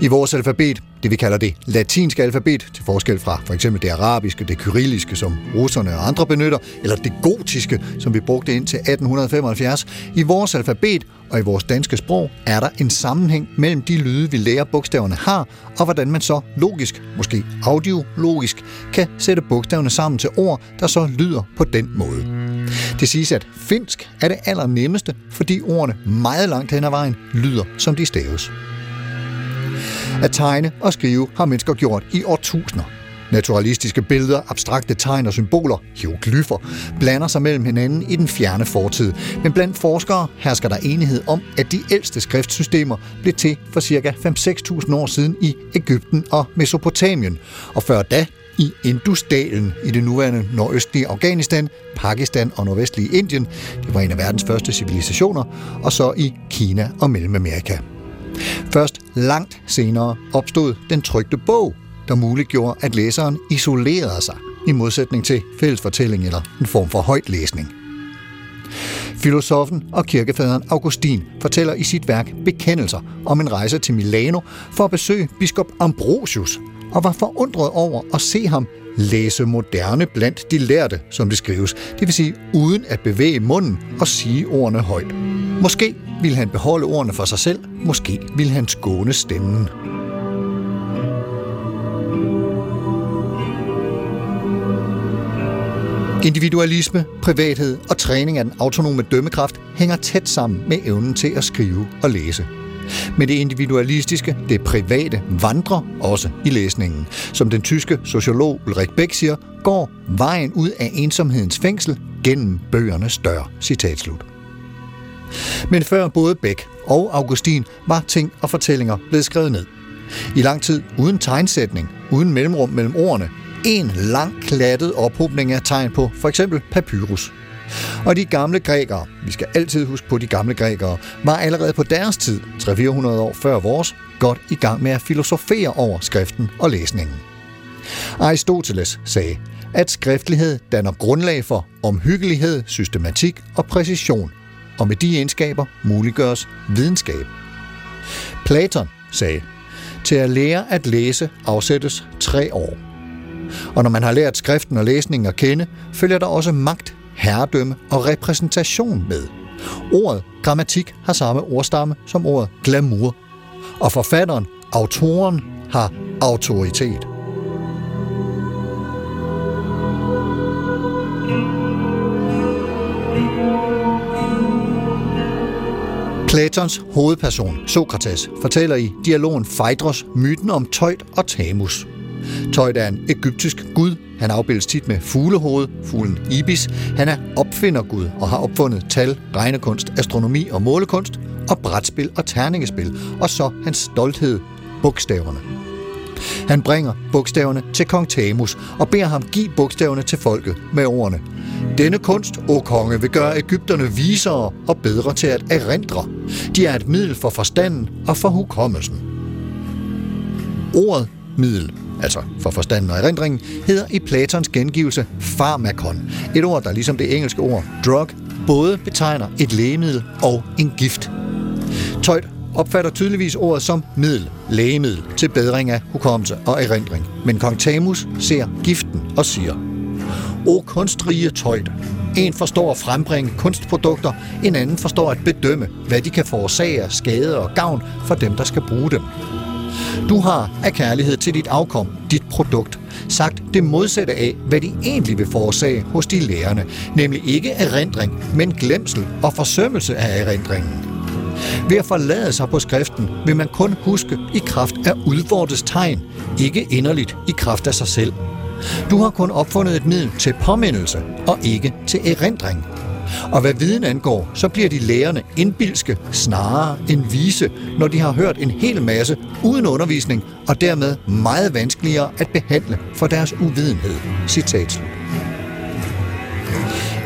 I vores alfabet, det vi kalder det latinske alfabet, til forskel fra for eksempel det arabiske, det kyrilliske, som russerne og andre benytter, eller det gotiske, som vi brugte indtil 1875, i vores alfabet og i vores danske sprog er der en sammenhæng mellem de lyde, vi lærer bogstaverne har, og hvordan man så logisk, måske audiologisk, kan sætte bogstaverne sammen til ord, der så lyder på den måde. Det siges, at finsk er det allernemmeste, fordi ordene meget langt hen ad vejen lyder, som de staves. At tegne og skrive har mennesker gjort i årtusinder. Naturalistiske billeder, abstrakte tegn og symboler, hieroglyffer, blander sig mellem hinanden i den fjerne fortid. Men blandt forskere hersker der enighed om, at de ældste skriftsystemer blev til for ca. 5-6.000 år siden i Ægypten og Mesopotamien. Og før da i Indusdalen i det nuværende nordøstlige Afghanistan, Pakistan og nordvestlige Indien. Det var en af verdens første civilisationer. Og så i Kina og Mellemamerika. Først langt senere opstod den trygte bog, der muliggjorde, at læseren isolerede sig, i modsætning til fællesfortælling eller en form for højtlæsning. Filosofen og kirkefaderen Augustin fortæller i sit værk Bekendelser om en rejse til Milano for at besøge biskop Ambrosius, og var forundret over at se ham læse moderne blandt de lærte, som det skrives, det vil sige uden at bevæge munden og sige ordene højt. Måske ville han beholde ordene for sig selv, måske ville han skåne stemmen. Individualisme, privathed og træning af den autonome dømmekraft hænger tæt sammen med evnen til at skrive og læse. Men det individualistiske, det private, vandrer også i læsningen. Som den tyske sociolog Ulrik Beck siger, går vejen ud af ensomhedens fængsel gennem bøgernes dør. Citat slut. Men før både Beck og Augustin var ting og fortællinger blevet skrevet ned. I lang tid uden tegnsætning, uden mellemrum mellem ordene, en lang klattet ophobning af tegn på for eksempel papyrus. Og de gamle grækere, vi skal altid huske på de gamle grækere, var allerede på deres tid, 300-400 år før vores, godt i gang med at filosofere over skriften og læsningen. Aristoteles sagde, at skriftlighed danner grundlag for omhyggelighed, systematik og præcision, og med de egenskaber muliggøres videnskab. Platon sagde, til at lære at læse afsættes tre år. Og når man har lært skriften og læsningen at kende, følger der også magt, herredømme og repræsentation med. Ordet grammatik har samme ordstamme som ordet glamour. Og forfatteren, autoren, har autoritet. Platons hovedperson, Sokrates, fortæller i dialogen Phaedros myten om Tøjt og Tamus. Tøjt er en egyptisk gud. Han afbildes tit med fuglehoved, fuglen Ibis. Han er opfindergud og har opfundet tal, regnekunst, astronomi og målekunst, og brætspil og terningespil, og så hans stolthed, bogstaverne. Han bringer bogstaverne til kong Tamus og beder ham give bogstaverne til folket med ordene. Denne kunst, o konge, vil gøre Ægypterne visere og bedre til at erindre. De er et middel for forstanden og for hukommelsen. Ordet middel, altså for forstanden og erindringen, hedder i Platons gengivelse pharmakon. Et ord, der ligesom det engelske ord drug, både betegner et lægemiddel og en gift. Tøjt opfatter tydeligvis ordet som middel, lægemiddel, til bedring af hukommelse og erindring. Men kong Tamus ser giften og siger, O kunstrige tøjt, en forstår at frembringe kunstprodukter, en anden forstår at bedømme, hvad de kan forårsage af skade og gavn for dem, der skal bruge dem. Du har af kærlighed til dit afkom, dit produkt, sagt det modsatte af, hvad de egentlig vil forårsage hos de lærerne, nemlig ikke erindring, men glemsel og forsømmelse af erindringen. Ved at forlade sig på skriften vil man kun huske i kraft af udvortes tegn, ikke inderligt i kraft af sig selv. Du har kun opfundet et middel til påmindelse og ikke til erindring. Og hvad viden angår, så bliver de lærerne indbilske snarere end vise, når de har hørt en hel masse uden undervisning og dermed meget vanskeligere at behandle for deres uvidenhed. Citat slut.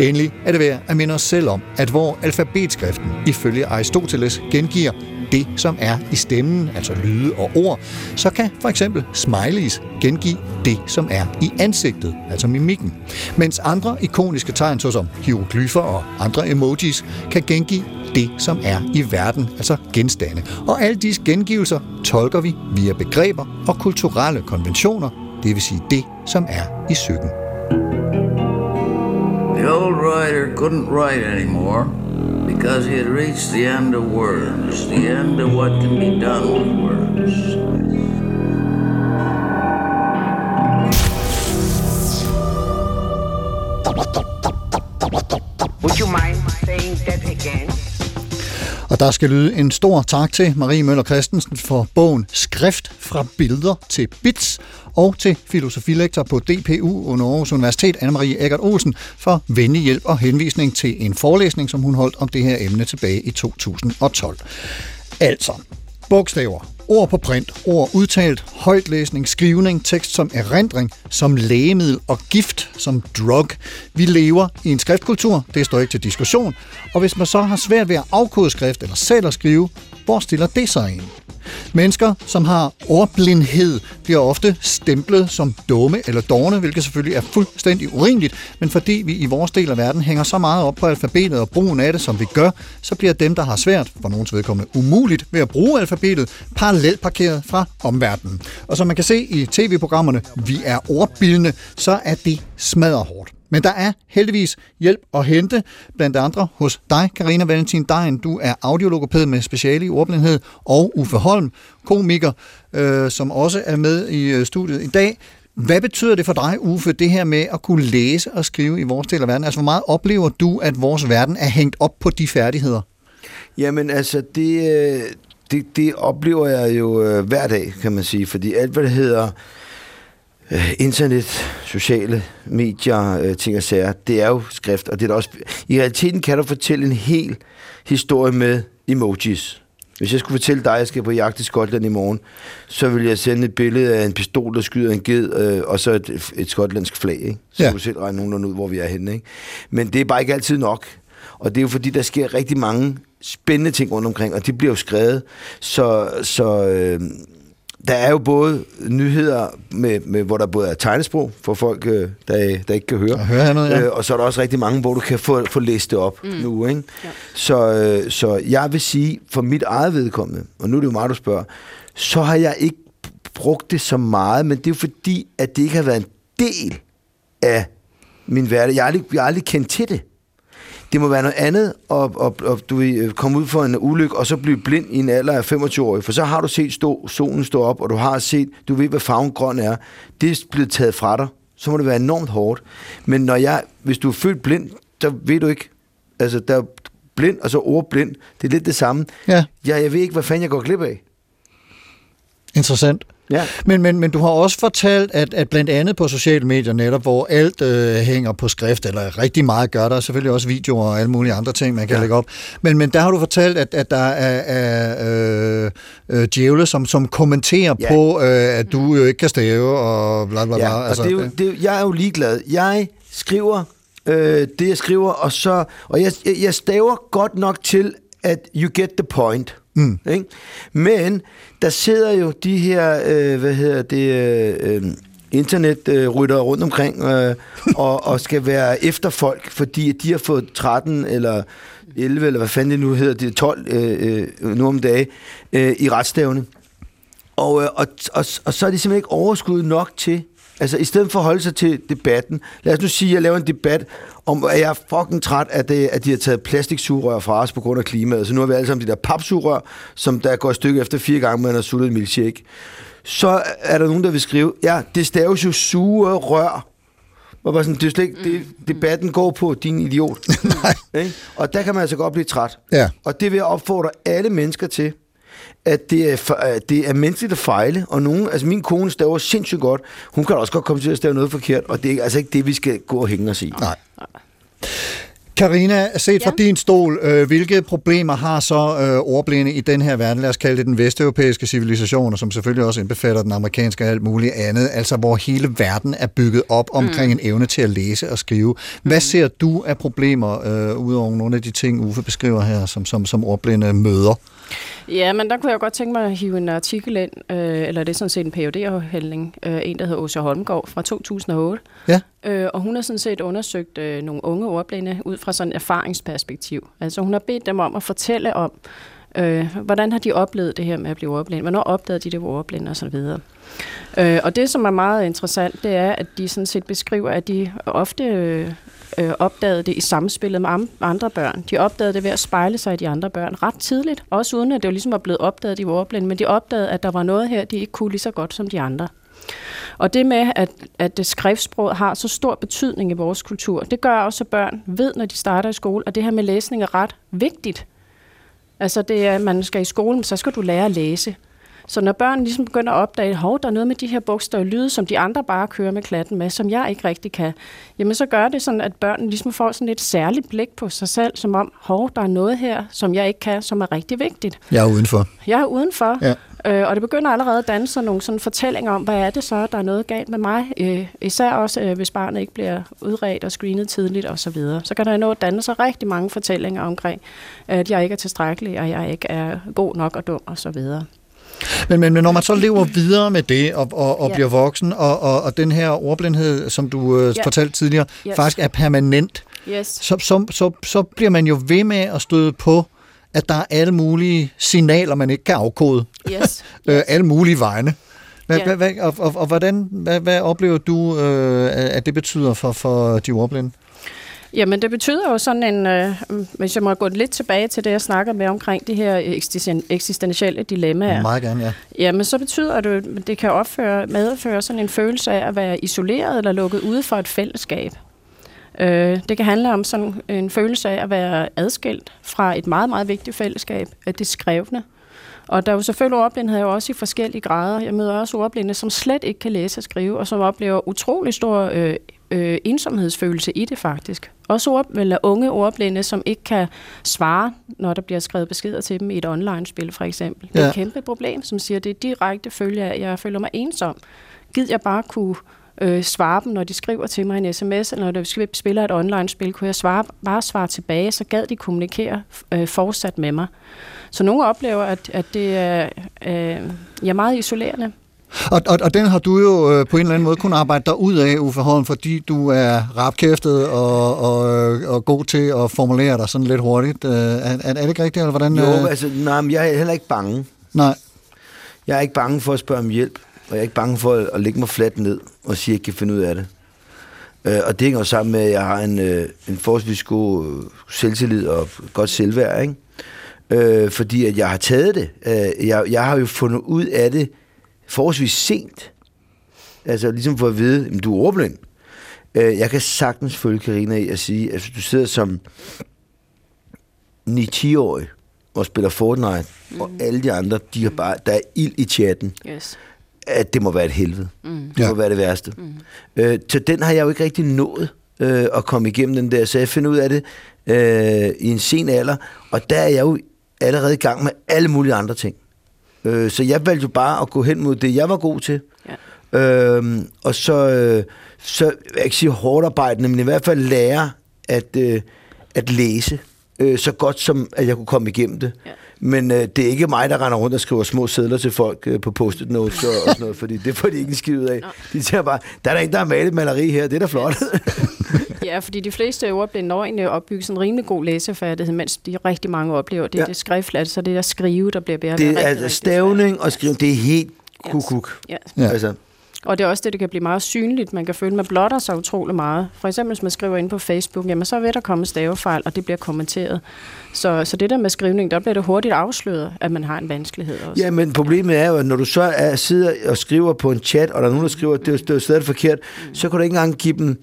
Endelig er det værd at minde os selv om, at hvor alfabetskriften ifølge Aristoteles gengiver det, som er i stemmen, altså lyde og ord, så kan for eksempel smileys gengive det, som er i ansigtet, altså mimikken. Mens andre ikoniske tegn, såsom hieroglyfer og andre emojis, kan gengive det, som er i verden, altså genstande. Og alle disse gengivelser tolker vi via begreber og kulturelle konventioner, det vil sige det, som er i psyken. The old writer couldn't write anymore because he had reached the end of words, the end of what can be done with words. Would you mind? Og der skal lyde en stor tak til Marie Møller Christensen for bogen Skrift fra billeder til bits, og til filosofilektor på DPU under Aarhus Universitet, Anne-Marie Eggert Olsen, for venlig hjælp og henvisning til en forelæsning, som hun holdt om det her emne tilbage i 2012. Altså, bogstaver, ord på print, ord udtalt, højtlæsning, skrivning, tekst som erindring, som lægemiddel og gift. Som drug. Vi lever i en skriftkultur, det står ikke til diskussion, og hvis man så har svært ved at afkode skrift eller selv at skrive, hvor stiller det sig ind? Mennesker, som har ordblindhed, bliver ofte stemplet som dumme eller dårne, hvilket selvfølgelig er fuldstændig urimeligt, men fordi vi i vores del af verden hænger så meget op på alfabetet og brugen af det, som vi gør, så bliver dem, der har svært, for nogens vedkommende umuligt, ved at bruge alfabetet, parallelt parkeret fra omverdenen. Og som man kan se i tv-programmerne Vi er ordbildende, så er det smadret hårdt. Men der er heldigvis hjælp at hente, blandt andre hos dig, Karina Valentin Dejen. Du er audiologopæd med speciale i ordblindhed, og Uffe Holm, komiker, øh, som også er med i øh, studiet i dag. Hvad betyder det for dig, Uffe, det her med at kunne læse og skrive i vores del af verden? Altså, hvor meget oplever du, at vores verden er hængt op på de færdigheder? Jamen altså, det, øh, det, det oplever jeg jo øh, hver dag, kan man sige. Fordi alt, hvad det hedder øh, internet, sociale medier, øh, ting og sager, det er jo skrift. Og det er da også, I realiteten kan du fortælle en hel historie med emojis. Hvis jeg skulle fortælle dig, at jeg skal på jagt i Skotland i morgen, så vil jeg sende et billede af en pistol, der skyder en ged, øh, og så et, et skotlandsk flag. Ikke? Så ja. du selv regne nogenlunde ud, hvor vi er henne. Ikke? Men det er bare ikke altid nok. Og det er jo fordi, der sker rigtig mange spændende ting rundt omkring, og de bliver jo skrevet. Så, så øh, der er jo både nyheder, med, med, hvor der både er tegnesprog for folk, øh, der, der ikke kan høre, høre noget, ja. øh, og så er der også rigtig mange, hvor du kan få, få læst det op mm. nu. Ikke? Ja. Så, øh, så jeg vil sige, for mit eget vedkommende, og nu er det jo meget, du spørger, så har jeg ikke brugt det så meget, men det er jo fordi, at det ikke har været en del af min hverdag. Jeg har aldrig, jeg har aldrig kendt til det. Det må være noget andet at, at, at du ved, komme ud for en ulykke, og så blive blind i en alder af 25 år. For så har du set stå, solen stå op, og du har set, du ved, hvad farven grøn er. Det er blevet taget fra dig. Så må det være enormt hårdt. Men når jeg, hvis du er født blind, så ved du ikke, altså der er blind, og så ordblind. Det er lidt det samme. Ja. Jeg, jeg ved ikke, hvad fanden jeg går glip af. Interessant. Ja. Men, men, men du har også fortalt, at, at blandt andet på sociale medier netop, hvor alt øh, hænger på skrift, eller rigtig meget gør der, er selvfølgelig også videoer og alle mulige andre ting, man kan ja. lægge op. Men, men der har du fortalt, at, at der er, er øh, øh, djævle, som, som kommenterer ja. på, øh, at du jo ikke kan stave, og bla bla bla. Ja, altså, og det er jo, det er, jeg er jo ligeglad. Jeg skriver øh, det, jeg skriver, og så og jeg, jeg, jeg staver godt nok til, at you get the point. Mm. Ikke? Men der sidder jo de her, øh, hvad hedder det, øh, øh, rundt omkring øh, og, og skal være efter folk, fordi de har fået 13 eller 11, eller hvad fanden det nu hedder, det er 12 øh, øh, nu om dagen, øh, i retsstævne. Og, øh, og, og, og så er de simpelthen ikke overskud nok til, altså i stedet for at holde sig til debatten, lad os nu sige, at jeg laver en debat om, at jeg er fucking træt af, det, at de har taget plastiksugerør fra os på grund af klimaet. Så nu har vi alle sammen de der papsugerør, som der går et stykke efter fire gange, man har suttet en milkshake. Så er der nogen, der vil skrive, ja, det staves jo sugerør. Og bare sådan, det er slet ikke, det, debatten går på, din idiot. Nej. Og der kan man altså godt blive træt. Ja. Og det vil jeg opfordre alle mennesker til, at det er, for- at det er menneskeligt at fejle, og nogen, altså min kone staver sindssygt godt, hun kan også godt komme til at stave noget forkert, og det er altså ikke det, vi skal gå og hænge os i. Nej. Karina, set fra din stol, øh, hvilke problemer har så øh, ordblinde i den her verden, lad os kalde det den vesteuropæiske civilisation, og som selvfølgelig også indbefatter den amerikanske og alt muligt andet, altså hvor hele verden er bygget op omkring Mm. en evne til at læse og skrive. Hvad ser du af problemer, øh, udover nogle af de ting, Uffe beskriver her, som, som, som ordblinde møder? Ja, men der kunne jeg godt tænke mig at hive en artikel ind, øh, eller det er sådan set en phd afhandling øh, en der hedder Åsa Holmgaard fra 2008. Ja. Øh, og hun har sådan set undersøgt øh, nogle unge ordblinde ud fra sådan et erfaringsperspektiv. Altså hun har bedt dem om at fortælle om, øh, hvordan har de oplevet det her med at blive ordblind? hvornår opdagede de, det var ordblind og så videre. Øh, og det, som er meget interessant, det er, at de sådan set beskriver, at de ofte øh, øh, opdagede det i samspillet med andre børn. De opdagede det ved at spejle sig i de andre børn ret tidligt, også uden at det jo ligesom var blevet opdaget, at de men de opdagede, at der var noget her, de ikke kunne lige så godt som de andre. Og det med, at, at det skriftsprog har så stor betydning i vores kultur, det gør også, at børn ved, når de starter i skole, at det her med læsning er ret vigtigt. Altså, det er, at man skal i skole, så skal du lære at læse. Så når børn ligesom begynder at opdage, hov, der er noget med de her bogstaver og lyde, som de andre bare kører med klatten med, som jeg ikke rigtig kan, jamen så gør det sådan, at børnene ligesom får sådan et særligt blik på sig selv, som om, hov, der er noget her, som jeg ikke kan, som er rigtig vigtigt. Jeg er udenfor. Jeg er udenfor, Ja. Øh, og det begynder allerede at danne sig nogle sådan fortællinger om, hvad er det så, der er noget galt med mig, øh, især også, øh, hvis barnet ikke bliver udredt og screenet tidligt osv. Så, videre. så kan der nå at danne sig rigtig mange fortællinger omkring, at jeg ikke er tilstrækkelig, og jeg ikke er god nok og dum og så videre. Men, men, men når man så lever videre med det, og, og, og Ja. bliver voksen, og, og, og den her ordblindhed, som du øh, Ja. fortalte tidligere, Yes. faktisk er permanent, Yes. så, så, så, så bliver man jo ved med at støde på, at der er alle mulige signaler, man ikke kan afkode. Yes. øh, alle mulige vegne. Hvad, hvad, hvad, og, og, og hvordan, hvad, hvad oplever du, øh, at det betyder for, for de ordblinde? Jamen, det betyder jo sådan en, øh, hvis jeg må gå lidt tilbage til det, jeg snakker med omkring de her eksisten- eksistentielle dilemmaer. Meget gerne, ja. Jamen, så betyder det, at det kan opføre, medføre sådan en følelse af at være isoleret eller lukket ude for et fællesskab. Øh, det kan handle om sådan en følelse af at være adskilt fra et meget, meget vigtigt fællesskab, at det skrevne. Og der er jo selvfølgelig ordblindhed jo også i forskellige grader. Jeg møder også ordblinde, som slet ikke kan læse og skrive, og som oplever utrolig stor øh, øh, ensomhedsfølelse i det faktisk. Også ord, eller unge ordblinde, som ikke kan svare, når der bliver skrevet beskeder til dem i et online-spil for eksempel. Det er Ja. et kæmpe problem, som siger, det er direkte følge af, at jeg føler mig ensom. Gid jeg bare kunne øh, svare dem, når de skriver til mig en sms, eller når de spiller et online-spil, kunne jeg svare, bare svare tilbage, så gad de kommunikere øh, fortsat med mig. Så nogle oplever, at, at det er, øh, jeg er meget isolerende. Og, og, og den har du jo øh, på en eller anden måde kunnet arbejde dig ud af, Uffe Holm, fordi du er rapkæftet og, og, og god til at formulere dig sådan lidt hurtigt. Øh, er, er er det ikke rigtigt, eller hvordan? Jo, øh? altså, nej, men jeg er heller ikke bange. Nej. Jeg er ikke bange for at spørge om hjælp, og jeg er ikke bange for at, lægge mig fladt ned og sige, at jeg ikke kan finde ud af det. Øh, og det hænger jo sammen med, at jeg har en, øh, en forholdsvis god øh, selvtillid og godt selvværd, ikke? Øh, fordi at jeg har taget det. Øh, jeg, jeg har jo fundet ud af det forholdsvis sent. Altså ligesom for at vide, at du er ordblind. Øh, jeg kan sagtens følge Karina i at sige, at altså, du sidder som 9-10-årig og spiller Fortnite, mm. og alle de andre, de har bare, der er ild i chatten. Yes. At det må være et helvede. Mm. Det må være det værste. Mm. Øh, så den har jeg jo ikke rigtig nået øh, at komme igennem den der, så jeg finder ud af det øh, i en sen alder, og der er jeg jo allerede i gang med alle mulige andre ting. Øh, så jeg valgte jo bare at gå hen mod det, jeg var god til. Ja. Øh, og så, øh, så, jeg kan ikke sige hårdt arbejdende, men i hvert fald lære at, øh, at læse øh, så godt som, at jeg kunne komme igennem det. Ja. Men øh, det er ikke mig, der render rundt og skriver små sædler til folk øh, på post-it notes og, og sådan noget, fordi det får de ikke en skid ud af. De siger bare, der er der en, der har malet maleri her, det er da flot. Ja, fordi de fleste ordblinde når egentlig at opbygge sådan en rimelig god læsefærdighed, mens de rigtig mange oplever, det er Ja. det skrift, altså det der skrive, der bliver bedre. det rigtig, er altså rigtig stavning og skrivning, det er helt kukuk. Ja. Ja. Altså, og det er også det, det kan blive meget synligt. Man kan føle, at man blotter sig utrolig meget. For eksempel, hvis man skriver ind på Facebook, jamen så vil der komme stavefejl, og det bliver kommenteret. Så, så det der med skrivning, der bliver det hurtigt afsløret, at man har en vanskelighed også. Ja, men problemet er jo, at når du så er, sidder og skriver på en chat, og der er nogen, der skriver, at det det er stadig forkert, mm. så kan du ikke engang give dem...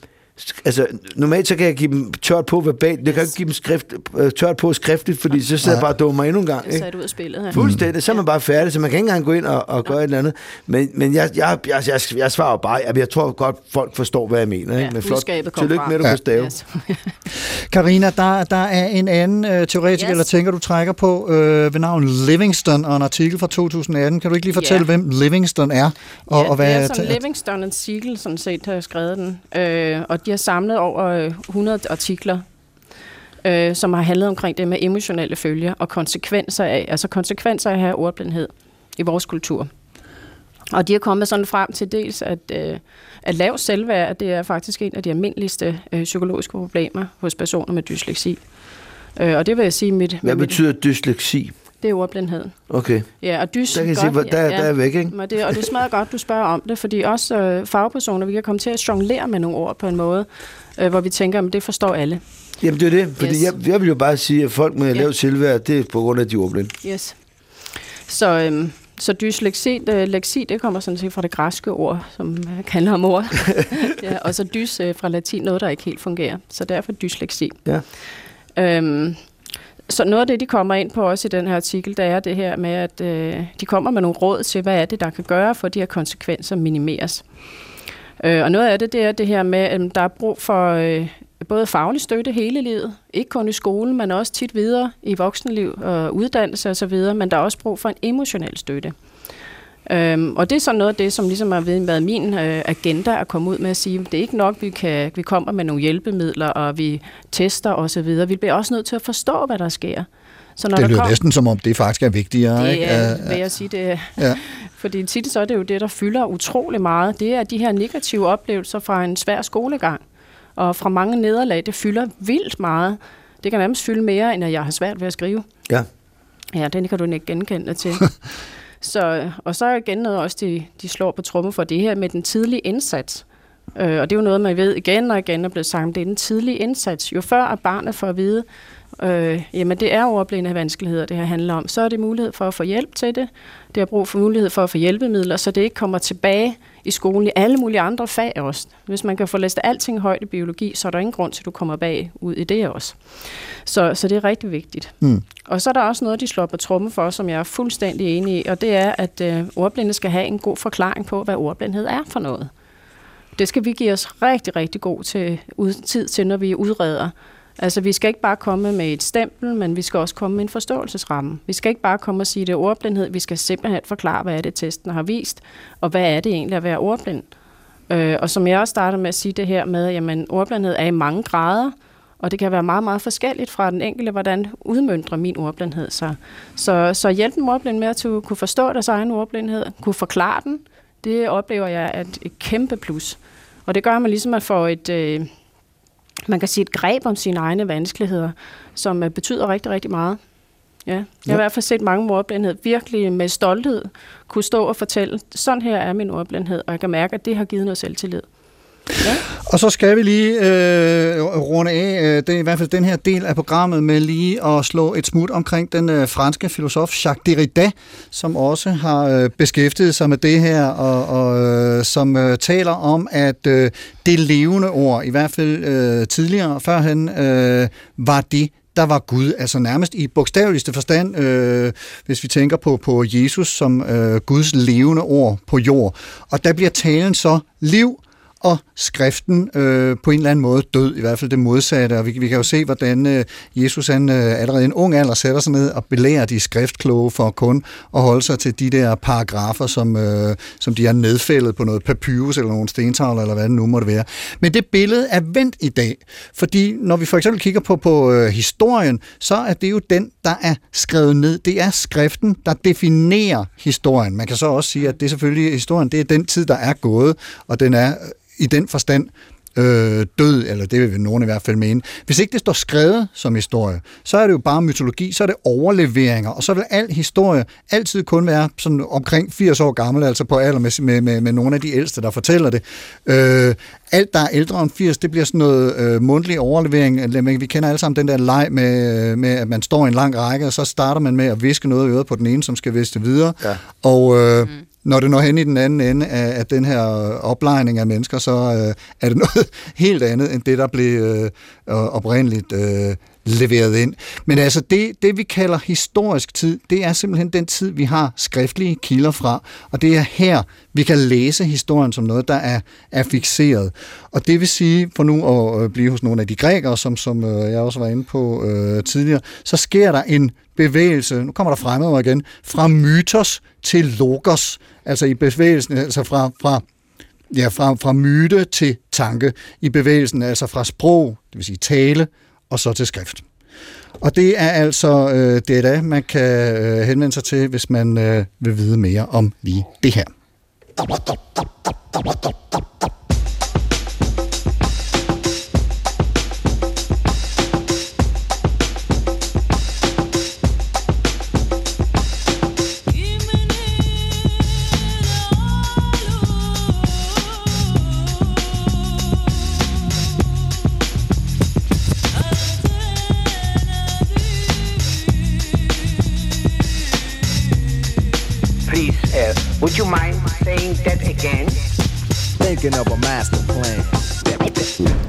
Altså, normalt så kan jeg give dem tørt på verbalt. Jeg kan ikke give dem skrift, øh, tørt på skriftligt, fordi så sidder jeg bare og dummer mig endnu en gang. Det er Ikke? sat ud af spillet. Ja. Fuldstændig, så er man bare færdig, så man kan ikke engang gå ind og, og gøre et eller andet. Men, men jeg, jeg, jeg, jeg, jeg svarer bare, jeg, jeg tror godt, folk forstår, hvad jeg mener. Ikke? men flot, tillykke med, at du Ja. kan stave. Yes. Karina, der, der er en anden øh, teoretiker, Yes. eller tænker, du trækker på øh, ved navn Livingston, og en artikel fra 2018. Kan du ikke lige fortælle, Ja. hvem Livingston er? Og, ja, og hvad det er sådan Livingston and Siegel, sådan set, har skrevet den. Øh, og de har samlet over øh, 100 artikler, øh, som har handlet omkring det med emotionelle følger og konsekvenser af, altså konsekvenser af at have ordblindhed i vores kultur. Og de er kommet sådan frem til dels, at, øh, at lav selvværd, det er faktisk en af de almindeligste øh, psykologiske problemer hos personer med dysleksi. Øh, og det vil jeg sige, mit, Hvad mit, betyder dysleksi? Det er ordblindhed. Okay. Ja, og dys Der kan godt, se, hvor- der- der er væk, ikke? Og det, og det smager godt, du spørger om det, fordi også øh, fagpersoner, vi kan komme til at jonglere med nogle ord på en måde, øh, hvor vi tænker, at det forstår alle. Jamen det er det, fordi Yes. jeg, jeg vil jo bare sige, at folk med Ja. lavt selvværd, det er på grund af, de ordblinde. Yes. Så, øhm, så dysleksi, øh, leksi, det kommer sådan set fra det græske ord, som øh, handler om ord. ja, og så dys øh, fra latin, noget, der ikke helt fungerer. Så derfor dysleksi. Ja. Øhm, så noget af det, de kommer ind på også i den her artikel, der er det her med, at øh, de kommer med nogle råd til, hvad er det, der kan gøre, for at de her konsekvenser minimeres. Øh, og noget af det, det er det her med, at der er brug for øh, både faglig støtte hele livet, ikke kun i skolen, men også tit videre i voksenliv og uddannelse osv., men der er også brug for en emotionel støtte. Øhm, og det er sådan noget af det, som ligesom har været min øh, agenda at komme ud med at sige, at det er ikke nok, vi kan vi kommer med nogle hjælpemidler, og vi tester osv. Vi bliver også nødt til at forstå, hvad der sker. Så når det der lyder kom- næsten som om, det faktisk er vigtigere. det ikke? er, vil jeg sige, det. Ja. Fordi tit så er det jo det, der fylder utrolig meget. Det er de her negative oplevelser fra en svær skolegang. Og fra mange nederlag, det fylder vildt meget. Det kan nærmest fylde mere, end at jeg har svært ved at skrive. Ja. Ja, den kan du ikke genkende til. så, og så igen noget også, de, de slår på tromme for det her med den tidlige indsats. Øh, og det er jo noget, man ved igen og igen er blevet sagt, det er den tidlige indsats. Jo før at barnet får at vide, øh, jamen det er ordblinde vanskeligheder, det her handler om, så er det mulighed for at få hjælp til det. Det har brug for mulighed for at få hjælpemidler, så det ikke kommer tilbage i skolen i alle mulige andre fag også. Hvis man kan få læst alting højt i biologi, så er der ingen grund til, at du kommer bag ud i det også. Så, så det er rigtig vigtigt. Mm. Og så er der også noget, de slår på tromme for, som jeg er fuldstændig enig i, og det er, at øh, ordblinde skal have en god forklaring på, hvad ordblindhed er for noget. Det skal vi give os rigtig, rigtig god til, ud, tid til, når vi udreder. Altså, vi skal ikke bare komme med et stempel, men vi skal også komme med en forståelsesramme. Vi skal ikke bare komme og sige, at det er ordblindhed. Vi skal simpelthen forklare, hvad er det, testen har vist, og hvad er det egentlig at være ordblind. Øh, og som jeg også startede med at sige det her med, jamen, ordblindhed er i mange grader, og det kan være meget, meget forskelligt fra den enkelte, hvordan udmyndrer min ordblindhed sig. Så, så hjælp den ordblind med at kunne forstå deres egen ordblindhed, kunne forklare den, det oplever jeg er et, et kæmpe plus. Og det gør man ligesom at få et, øh, man kan sige et greb om sine egne vanskeligheder, som øh, betyder rigtig, rigtig meget. Ja. Jeg har Ja. i hvert fald set mange ordblindhed virkelig med stolthed kunne stå og fortælle, sådan her er min ordblindhed, og jeg kan mærke, at det har givet noget selvtillid. Og så skal vi lige øh, runde af, øh, det er i hvert fald den her del af programmet, med lige at slå et smut omkring den øh, franske filosof Jacques Derrida, som også har øh, beskæftiget sig med det her, og, og øh, som øh, taler om, at øh, det levende ord, i hvert fald øh, tidligere, førhen, øh, var det, der var Gud, altså nærmest i bogstaveligste forstand, øh, hvis vi tænker på, på Jesus som øh, Guds levende ord på jord. Og der bliver talen så liv, og skriften øh, på en eller anden måde død, i hvert fald det modsatte. Og vi, vi kan jo se, hvordan øh, Jesus han, øh, allerede i en ung alder sætter sig ned og belærer de skriftkloge for kun at holde sig til de der paragrafer, som, øh, som de har nedfældet på noget papyrus eller nogle stentavler, eller hvad det nu måtte være. Men det billede er vendt i dag, fordi når vi for eksempel kigger på, på øh, historien, så er det jo den, der er skrevet ned. Det er skriften, der definerer historien. Man kan så også sige, at det er selvfølgelig historien, det er den tid, der er gået, og den er i den forstand øh, død, eller det vil nogen i hvert fald mene. Hvis ikke det står skrevet som historie, så er det jo bare mytologi, så er det overleveringer, og så vil al historie altid kun være sådan omkring 80 år gammel, altså på alder med, med, med, med nogle af de ældste, der fortæller det. Øh, alt, der er ældre end 80, det bliver sådan noget øh, mundtlig overlevering. Vi kender alle sammen den der leg med, med, at man står i en lang række, og så starter man med at viske noget i øret på den ene, som skal viske videre. Ja. Og øh, mm når det når hen i den anden ende af, af den her oplejning af mennesker, så øh, er det noget helt andet end det, der blev øh, oprindeligt øh, leveret ind. Men altså det, det, vi kalder historisk tid, det er simpelthen den tid, vi har skriftlige kilder fra, og det er her, vi kan læse historien som noget, der er, er fixeret. Og det vil sige, for nu at øh, blive hos nogle af de grækere, som, som øh, jeg også var inde på øh, tidligere, så sker der en bevægelse, nu kommer der fremmede igen, fra mytos til logos, altså i bevægelsen, altså fra, fra ja, fra, fra myte til tanke. I bevægelsen, altså fra sprog, det vil sige tale, og så til skrift. Og det er altså øh, det, der man kan øh, henvende sig til, hvis man øh, vil vide mere om lige det her. Would you mind saying that again? Thinking of a master plan.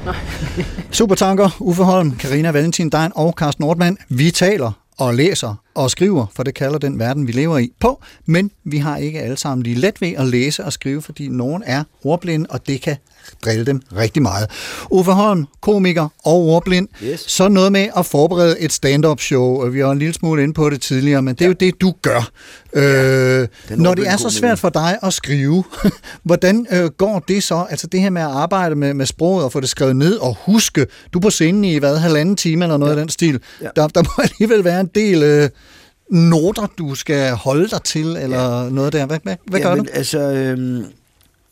Supertanker, Uffe Holm, Karina Valentin Dein og Carsten Nordmann. Vi taler og læser og skriver, for det kalder den verden, vi lever i, på. Men vi har ikke alle sammen lige let ved at læse og skrive, fordi nogen er ordblinde, og det kan drille dem rigtig meget. Uffe Holm, komiker og ordblind. Yes. Så noget med at forberede et stand-up show. og Vi var en lille smule inde på det tidligere, men det er ja. jo det, du gør. Ja, øh, når det er så svært for dig at skrive, hvordan øh, går det så? Altså det her med at arbejde med, med sproget og få det skrevet ned og huske. Du er på scenen i hvad, halvanden time eller noget ja. af den stil. Ja. Der, der må alligevel være en del... Øh, noter, du skal holde dig til, eller ja. noget der. Hvad, hvad, hvad ja, gør men, du? Altså, øhm,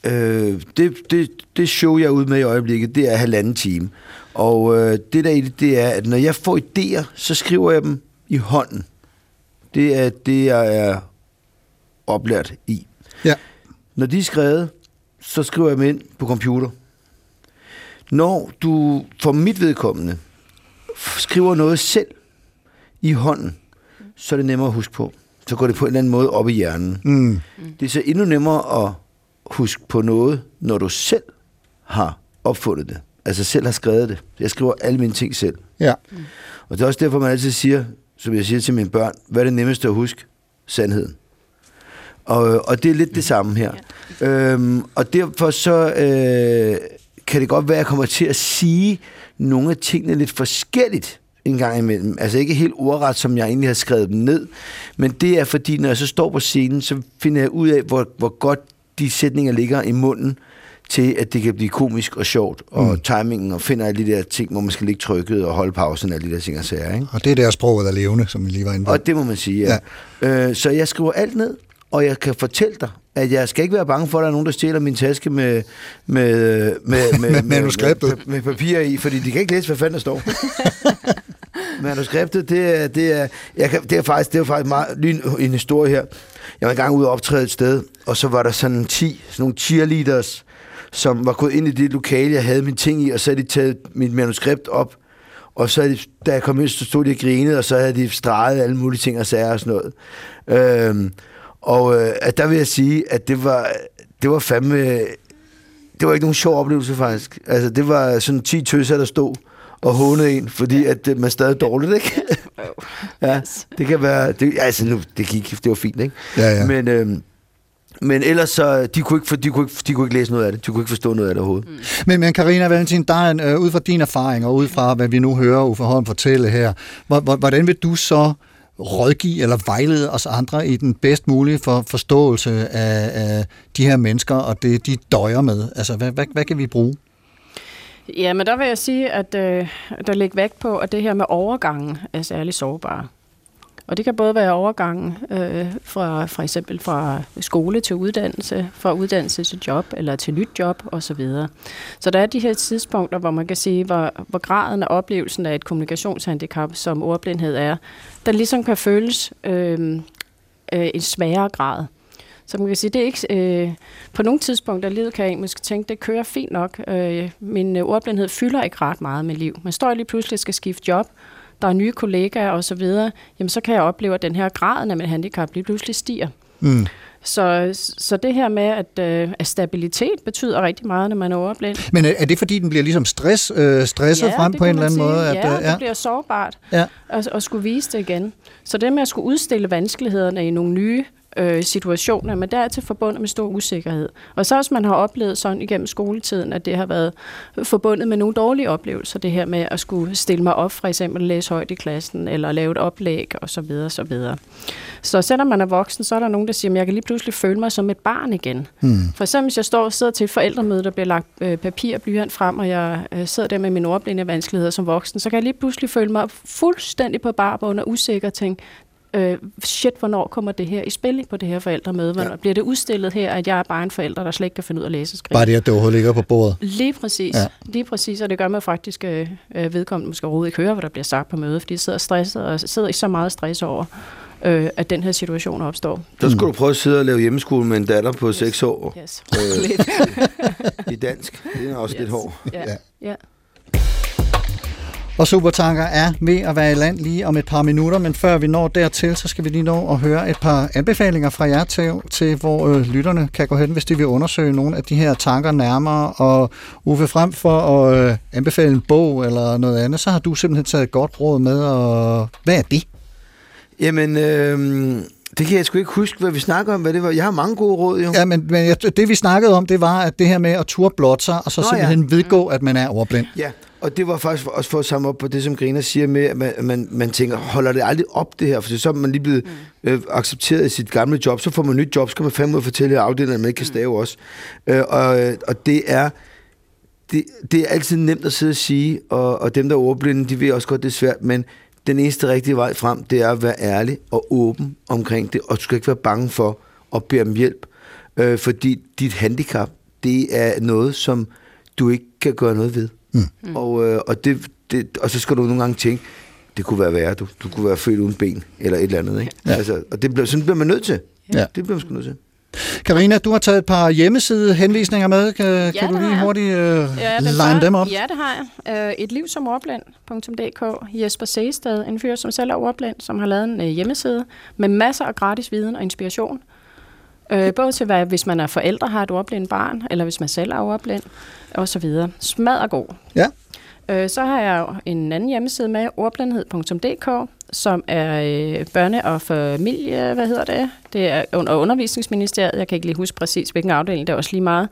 øh, det, det, det show, jeg er ude med i øjeblikket, det er halvanden time. Og øh, det der i det, det er, at når jeg får idéer, så skriver jeg dem i hånden. Det er det, jeg er oplært i. Ja. Når de er skrevet, så skriver jeg dem ind på computer. Når du, for mit vedkommende, skriver noget selv i hånden, så er det nemmere at huske på. Så går det på en eller anden måde op i hjernen. Mm. Det er så endnu nemmere at huske på noget, når du selv har opfundet det. Altså selv har skrevet det. Jeg skriver alle mine ting selv. Ja. Og det er også derfor, man altid siger, som jeg siger til mine børn, hvad er det nemmeste at huske? Sandheden. Og, og det er lidt det samme her. Ja. Øhm, og derfor så øh, kan det godt være, at jeg kommer til at sige nogle af tingene lidt forskelligt en gang imellem. Altså ikke helt ordret, som jeg egentlig har skrevet dem ned, men det er fordi, når jeg så står på scenen, så finder jeg ud af, hvor, hvor godt de sætninger ligger i munden, til at det kan blive komisk og sjovt, og mm. timingen, og finder alle de der ting, hvor man skal ligge trykket og holde pausen, alle de der ting og sager. Ikke? Og det er der sproget er levende, som vi lige var inde på. Og det må man sige, ja. ja. Øh, så jeg skriver alt ned, og jeg kan fortælle dig, at jeg skal ikke være bange for, at der er nogen, der stjæler min taske med, med, med, med, med, manuskriptet. med, med, med papir i, fordi de kan ikke læse, hvad fanden der står. manuskriptet, det er, det er, jeg kan, det er faktisk, det er faktisk meget, lige en, en historie her. Jeg var engang ude og optræde et sted, og så var der sådan 10, sådan nogle cheerleaders, som var gået ind i det lokale, jeg havde mine ting i, og så havde de taget mit manuskript op, og så de, da jeg kom ind, så stod de og grinede, og så havde de streget alle mulige ting og sager og sådan noget. Øhm, og øh, at der vil jeg sige, at det var, det var fandme... Det var ikke nogen sjov oplevelse, faktisk. Altså, det var sådan 10 tøser, der stod og hånede en, fordi at øh, man stadig er dårligt, ikke? ja, det kan være... Det, altså, nu, det gik, det var fint, ikke? Ja, ja. Men, øhm, men ellers så, de kunne, ikke, for- de, kunne ikke, de kunne ikke læse noget af det. De kunne ikke forstå noget af det overhovedet. Mm. Men, men Karina Valentin, der er en, øh, ud fra din erfaring og ud fra, hvad vi nu hører Uffe Holm fortælle her, hvor- hvor- hvordan vil du så rådgive eller vejlede os andre i den bedst mulige for, forståelse af, af de her mennesker og det, de døjer med? Altså, hvad, hvad, hvad kan vi bruge? Ja, men der vil jeg sige, at øh, der ligger vægt på, at det her med overgangen er særlig sårbare. Og det kan både være overgangen øh, fra for eksempel fra skole til uddannelse, fra uddannelse til job eller til nyt job osv. Så der er de her tidspunkter, hvor man kan sige, hvor, hvor graden af oplevelsen af et kommunikationshandicap, som ordblindhed er, der ligesom kan føles øh, øh, en sværere grad. Så man kan sige, det er ikke... Øh, på nogle tidspunkter i livet kan jeg måske tænke, det kører fint nok. Øh, min øh, ordblindhed fylder ikke ret meget med liv. Man står lige pludselig skal skifte job, der er nye kollegaer osv., jamen så kan jeg opleve, at den her graden af mit handicap lige pludselig stiger. Mm. Så, så det her med, at, øh, at stabilitet betyder rigtig meget, når man er overblind. Men er, er det fordi, den bliver ligesom stress, øh, stresset Ja, frem på en eller anden måde? sige. Ja, øh, det bliver sårbart Ja. at, at skulle vise det igen. Så det med at skulle udstille vanskelighederne i nogle nye øh, situationer, men dertil forbundet med stor usikkerhed. Og så også man har oplevet sådan igennem skoletiden, at det har været forbundet med nogle dårlige oplevelser, det her med at skulle stille mig op, for eksempel læse højt i klassen, eller lave et oplæg, og så videre, så videre. Så selvom man er voksen, så er der nogen, der siger, at jeg kan lige pludselig føle mig som et barn igen. Hmm. For eksempel, hvis jeg står og sidder til et forældremøde, der bliver lagt øh, papir og blyant frem, og jeg øh, sidder der med mine ordblinde vanskeligheder som voksen, så kan jeg lige pludselig føle mig fuldstændig på barbund og usikker og tænke, øh, shit, hvornår kommer det her i spil på det her forældremøde? Hvornår ja. bliver det udstillet her, at jeg er bare en forælder, der slet ikke kan finde ud af at læse og skrive? Bare det, at det overhovedet ligger på bordet. Lige præcis. Ja. Ja. Lige præcis, og det gør mig faktisk øh, øh, vedkommende måske overhovedet ikke høre, hvad der bliver sagt på mødet, fordi de sidder stresset og sidder i så meget stress over, øh, at den her situation opstår. Så skulle du prøve at sidde og lave hjemmeskole med en datter på 6 år. Yes. Øh, I dansk. Det er også yes. lidt hårdt. Ja. ja. Og Supertanker er ved at være i land lige om et par minutter, men før vi når dertil, så skal vi lige nå at høre et par anbefalinger fra jer til, til hvor øh, lytterne kan gå hen, hvis de vil undersøge nogle af de her tanker nærmere. Og Uffe, frem for at øh, anbefale en bog eller noget andet, så har du simpelthen taget et godt råd med, og hvad er det? Jamen, øh, det kan jeg sgu ikke huske, hvad vi snakker om. Hvad det var. Jeg har mange gode råd, jo. Ja, men, men jeg, det vi snakkede om, det var, at det her med at turde blotte sig, og så Nå, simpelthen ja. vedgå, at man er overblind. Ja, og det var faktisk også for at samle op på det, som Griner siger med, at man, man, man tænker, holder det aldrig op det her? For så er man lige blevet mm. øh, accepteret i sit gamle job, så får man nyt job, så skal man fandme fortælle afdelingen, at man ikke kan stave også. Øh, og, og det er det, det er altid nemt at sidde og sige, og, og dem, der er ordblinde, de ved også godt, det er svært, men den eneste rigtige vej frem, det er at være ærlig og åben omkring det, og du skal ikke være bange for at bede om hjælp, øh, fordi dit handicap, det er noget, som du ikke kan gøre noget ved. Mm. Og, øh, og, det, det, og så skal du nogle gange tænke, det kunne være værre, du, du kunne være født uden ben, eller et eller andet. Ikke? Ja. Altså, og det bliver, sådan bliver man nødt til. Ja. Det bliver man sgu nødt til. Karina, du har taget et par hjemmeside henvisninger med. Kan, ja, kan du lige hurtigt øh, Ja, line dem op? Ja, det har jeg. Øh, et liv som ordblind.dk. Jesper Seestad, en fyr, som selv er ordblind, som har lavet en øh, hjemmeside med masser af gratis viden og inspiration. Øh, både til, hvad, hvis man er forældre, har et ordblind barn, eller hvis man selv er ordblind, og så videre. Smad og god. Ja. Øh, så har jeg jo en anden hjemmeside med, ordblindhed.dk, som er øh, børne- og familie, hvad hedder det? Det er under undervisningsministeriet. Jeg kan ikke lige huske præcis, hvilken afdeling, det er også lige meget.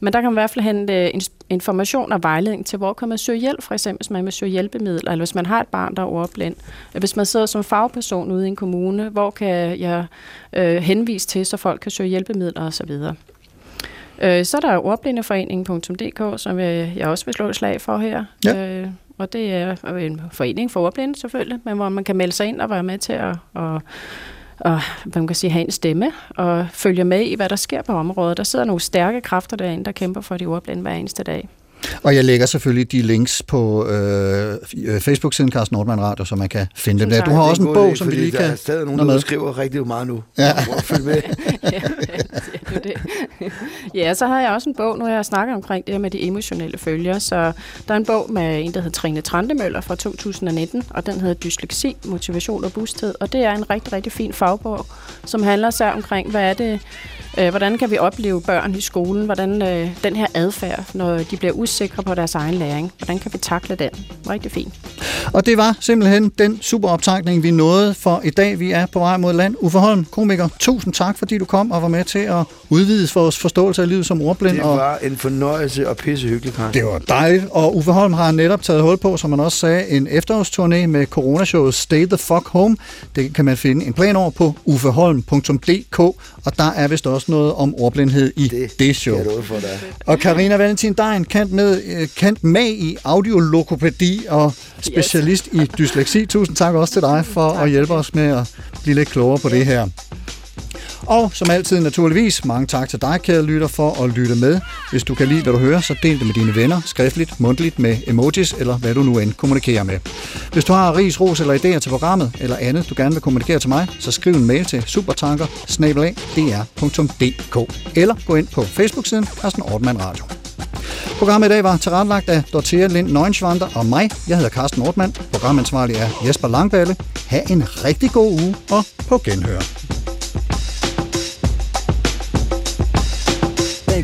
Men der kan man i hvert fald hente øh, information og vejledning til, hvor kan man søge hjælp, for eksempel hvis man vil søge hjælpemidler, eller hvis man har et barn, der er ordblind. Øh, hvis man sidder som fagperson ude i en kommune, hvor kan jeg øh, henvise til, så folk kan søge hjælpemidler osv. Øh, så er der ordblindeforeningen.dk, som jeg, jeg også vil slå et slag for her. Ja. Øh, og det er en forening for ordblinde selvfølgelig, men hvor man kan melde sig ind og være med til at, at, at hvad man kan sige, have en stemme og følge med i, hvad der sker på området. Der sidder nogle stærke kræfter derinde, der kæmper for de ordblinde hver eneste dag. Og jeg lægger selvfølgelig de links på øh, øh, Facebook-siden Carsten Nordmann Radio, så man kan finde dem der. Du har også en bog, som vi lige Der kan er stadig nogen, der med. skriver rigtig meget nu. Ja. Med. det. Ja, så har jeg også en bog, nu jeg snakket omkring det her med de emotionelle følger, så der er en bog med en, der hedder Trine Trandemøller fra 2019, og den hedder Dysleksi, Motivation og Busthed, og det er en rigtig, rigtig fin fagbog, som handler så omkring, hvad er det, hvordan kan vi opleve børn i skolen, hvordan øh, den her adfærd, når de bliver usikre på deres egen læring, hvordan kan vi takle den? Rigtig fint. Og det var simpelthen den superoptagning, vi nåede for i dag. Vi er på vej mod land. Uffe Holm, komiker, tusind tak, fordi du kom og var med til at udvide vores forståelse af livet som ordblind. Det og var en fornøjelse og pissehyggeligt, Carsten. det var dejligt. Og Uffe Holm har netop taget hul på, som man også sagde, en efterårsturné med coronashowet Stay the Fuck Home. Det kan man finde en plan over på uffeholm.dk, og der er vist også noget om ordblindhed i det, det show. Lover for dig. Og Karina Valentin Dein, kant, med, øh, kant mag i audiologopædi og specialist yes. i dysleksi. Tusind tak også til dig for tak. at hjælpe os med at blive lidt klogere på det her. Og som altid naturligvis, mange tak til dig, kære lytter, for at lytte med. Hvis du kan lide, hvad du hører, så del det med dine venner, skriftligt, mundtligt, med emojis, eller hvad du nu end kommunikerer med. Hvis du har ris, ros eller idéer til programmet, eller andet, du gerne vil kommunikere til mig, så skriv en mail til supertanker eller gå ind på Facebook-siden Carsten Ortmann Radio. Programmet i dag var tilrettelagt af Dorthea Lind Neuenschwander og mig. Jeg hedder Carsten Ortmann. Programansvarlig er Jesper Langballe. Ha' en rigtig god uge og på genhør.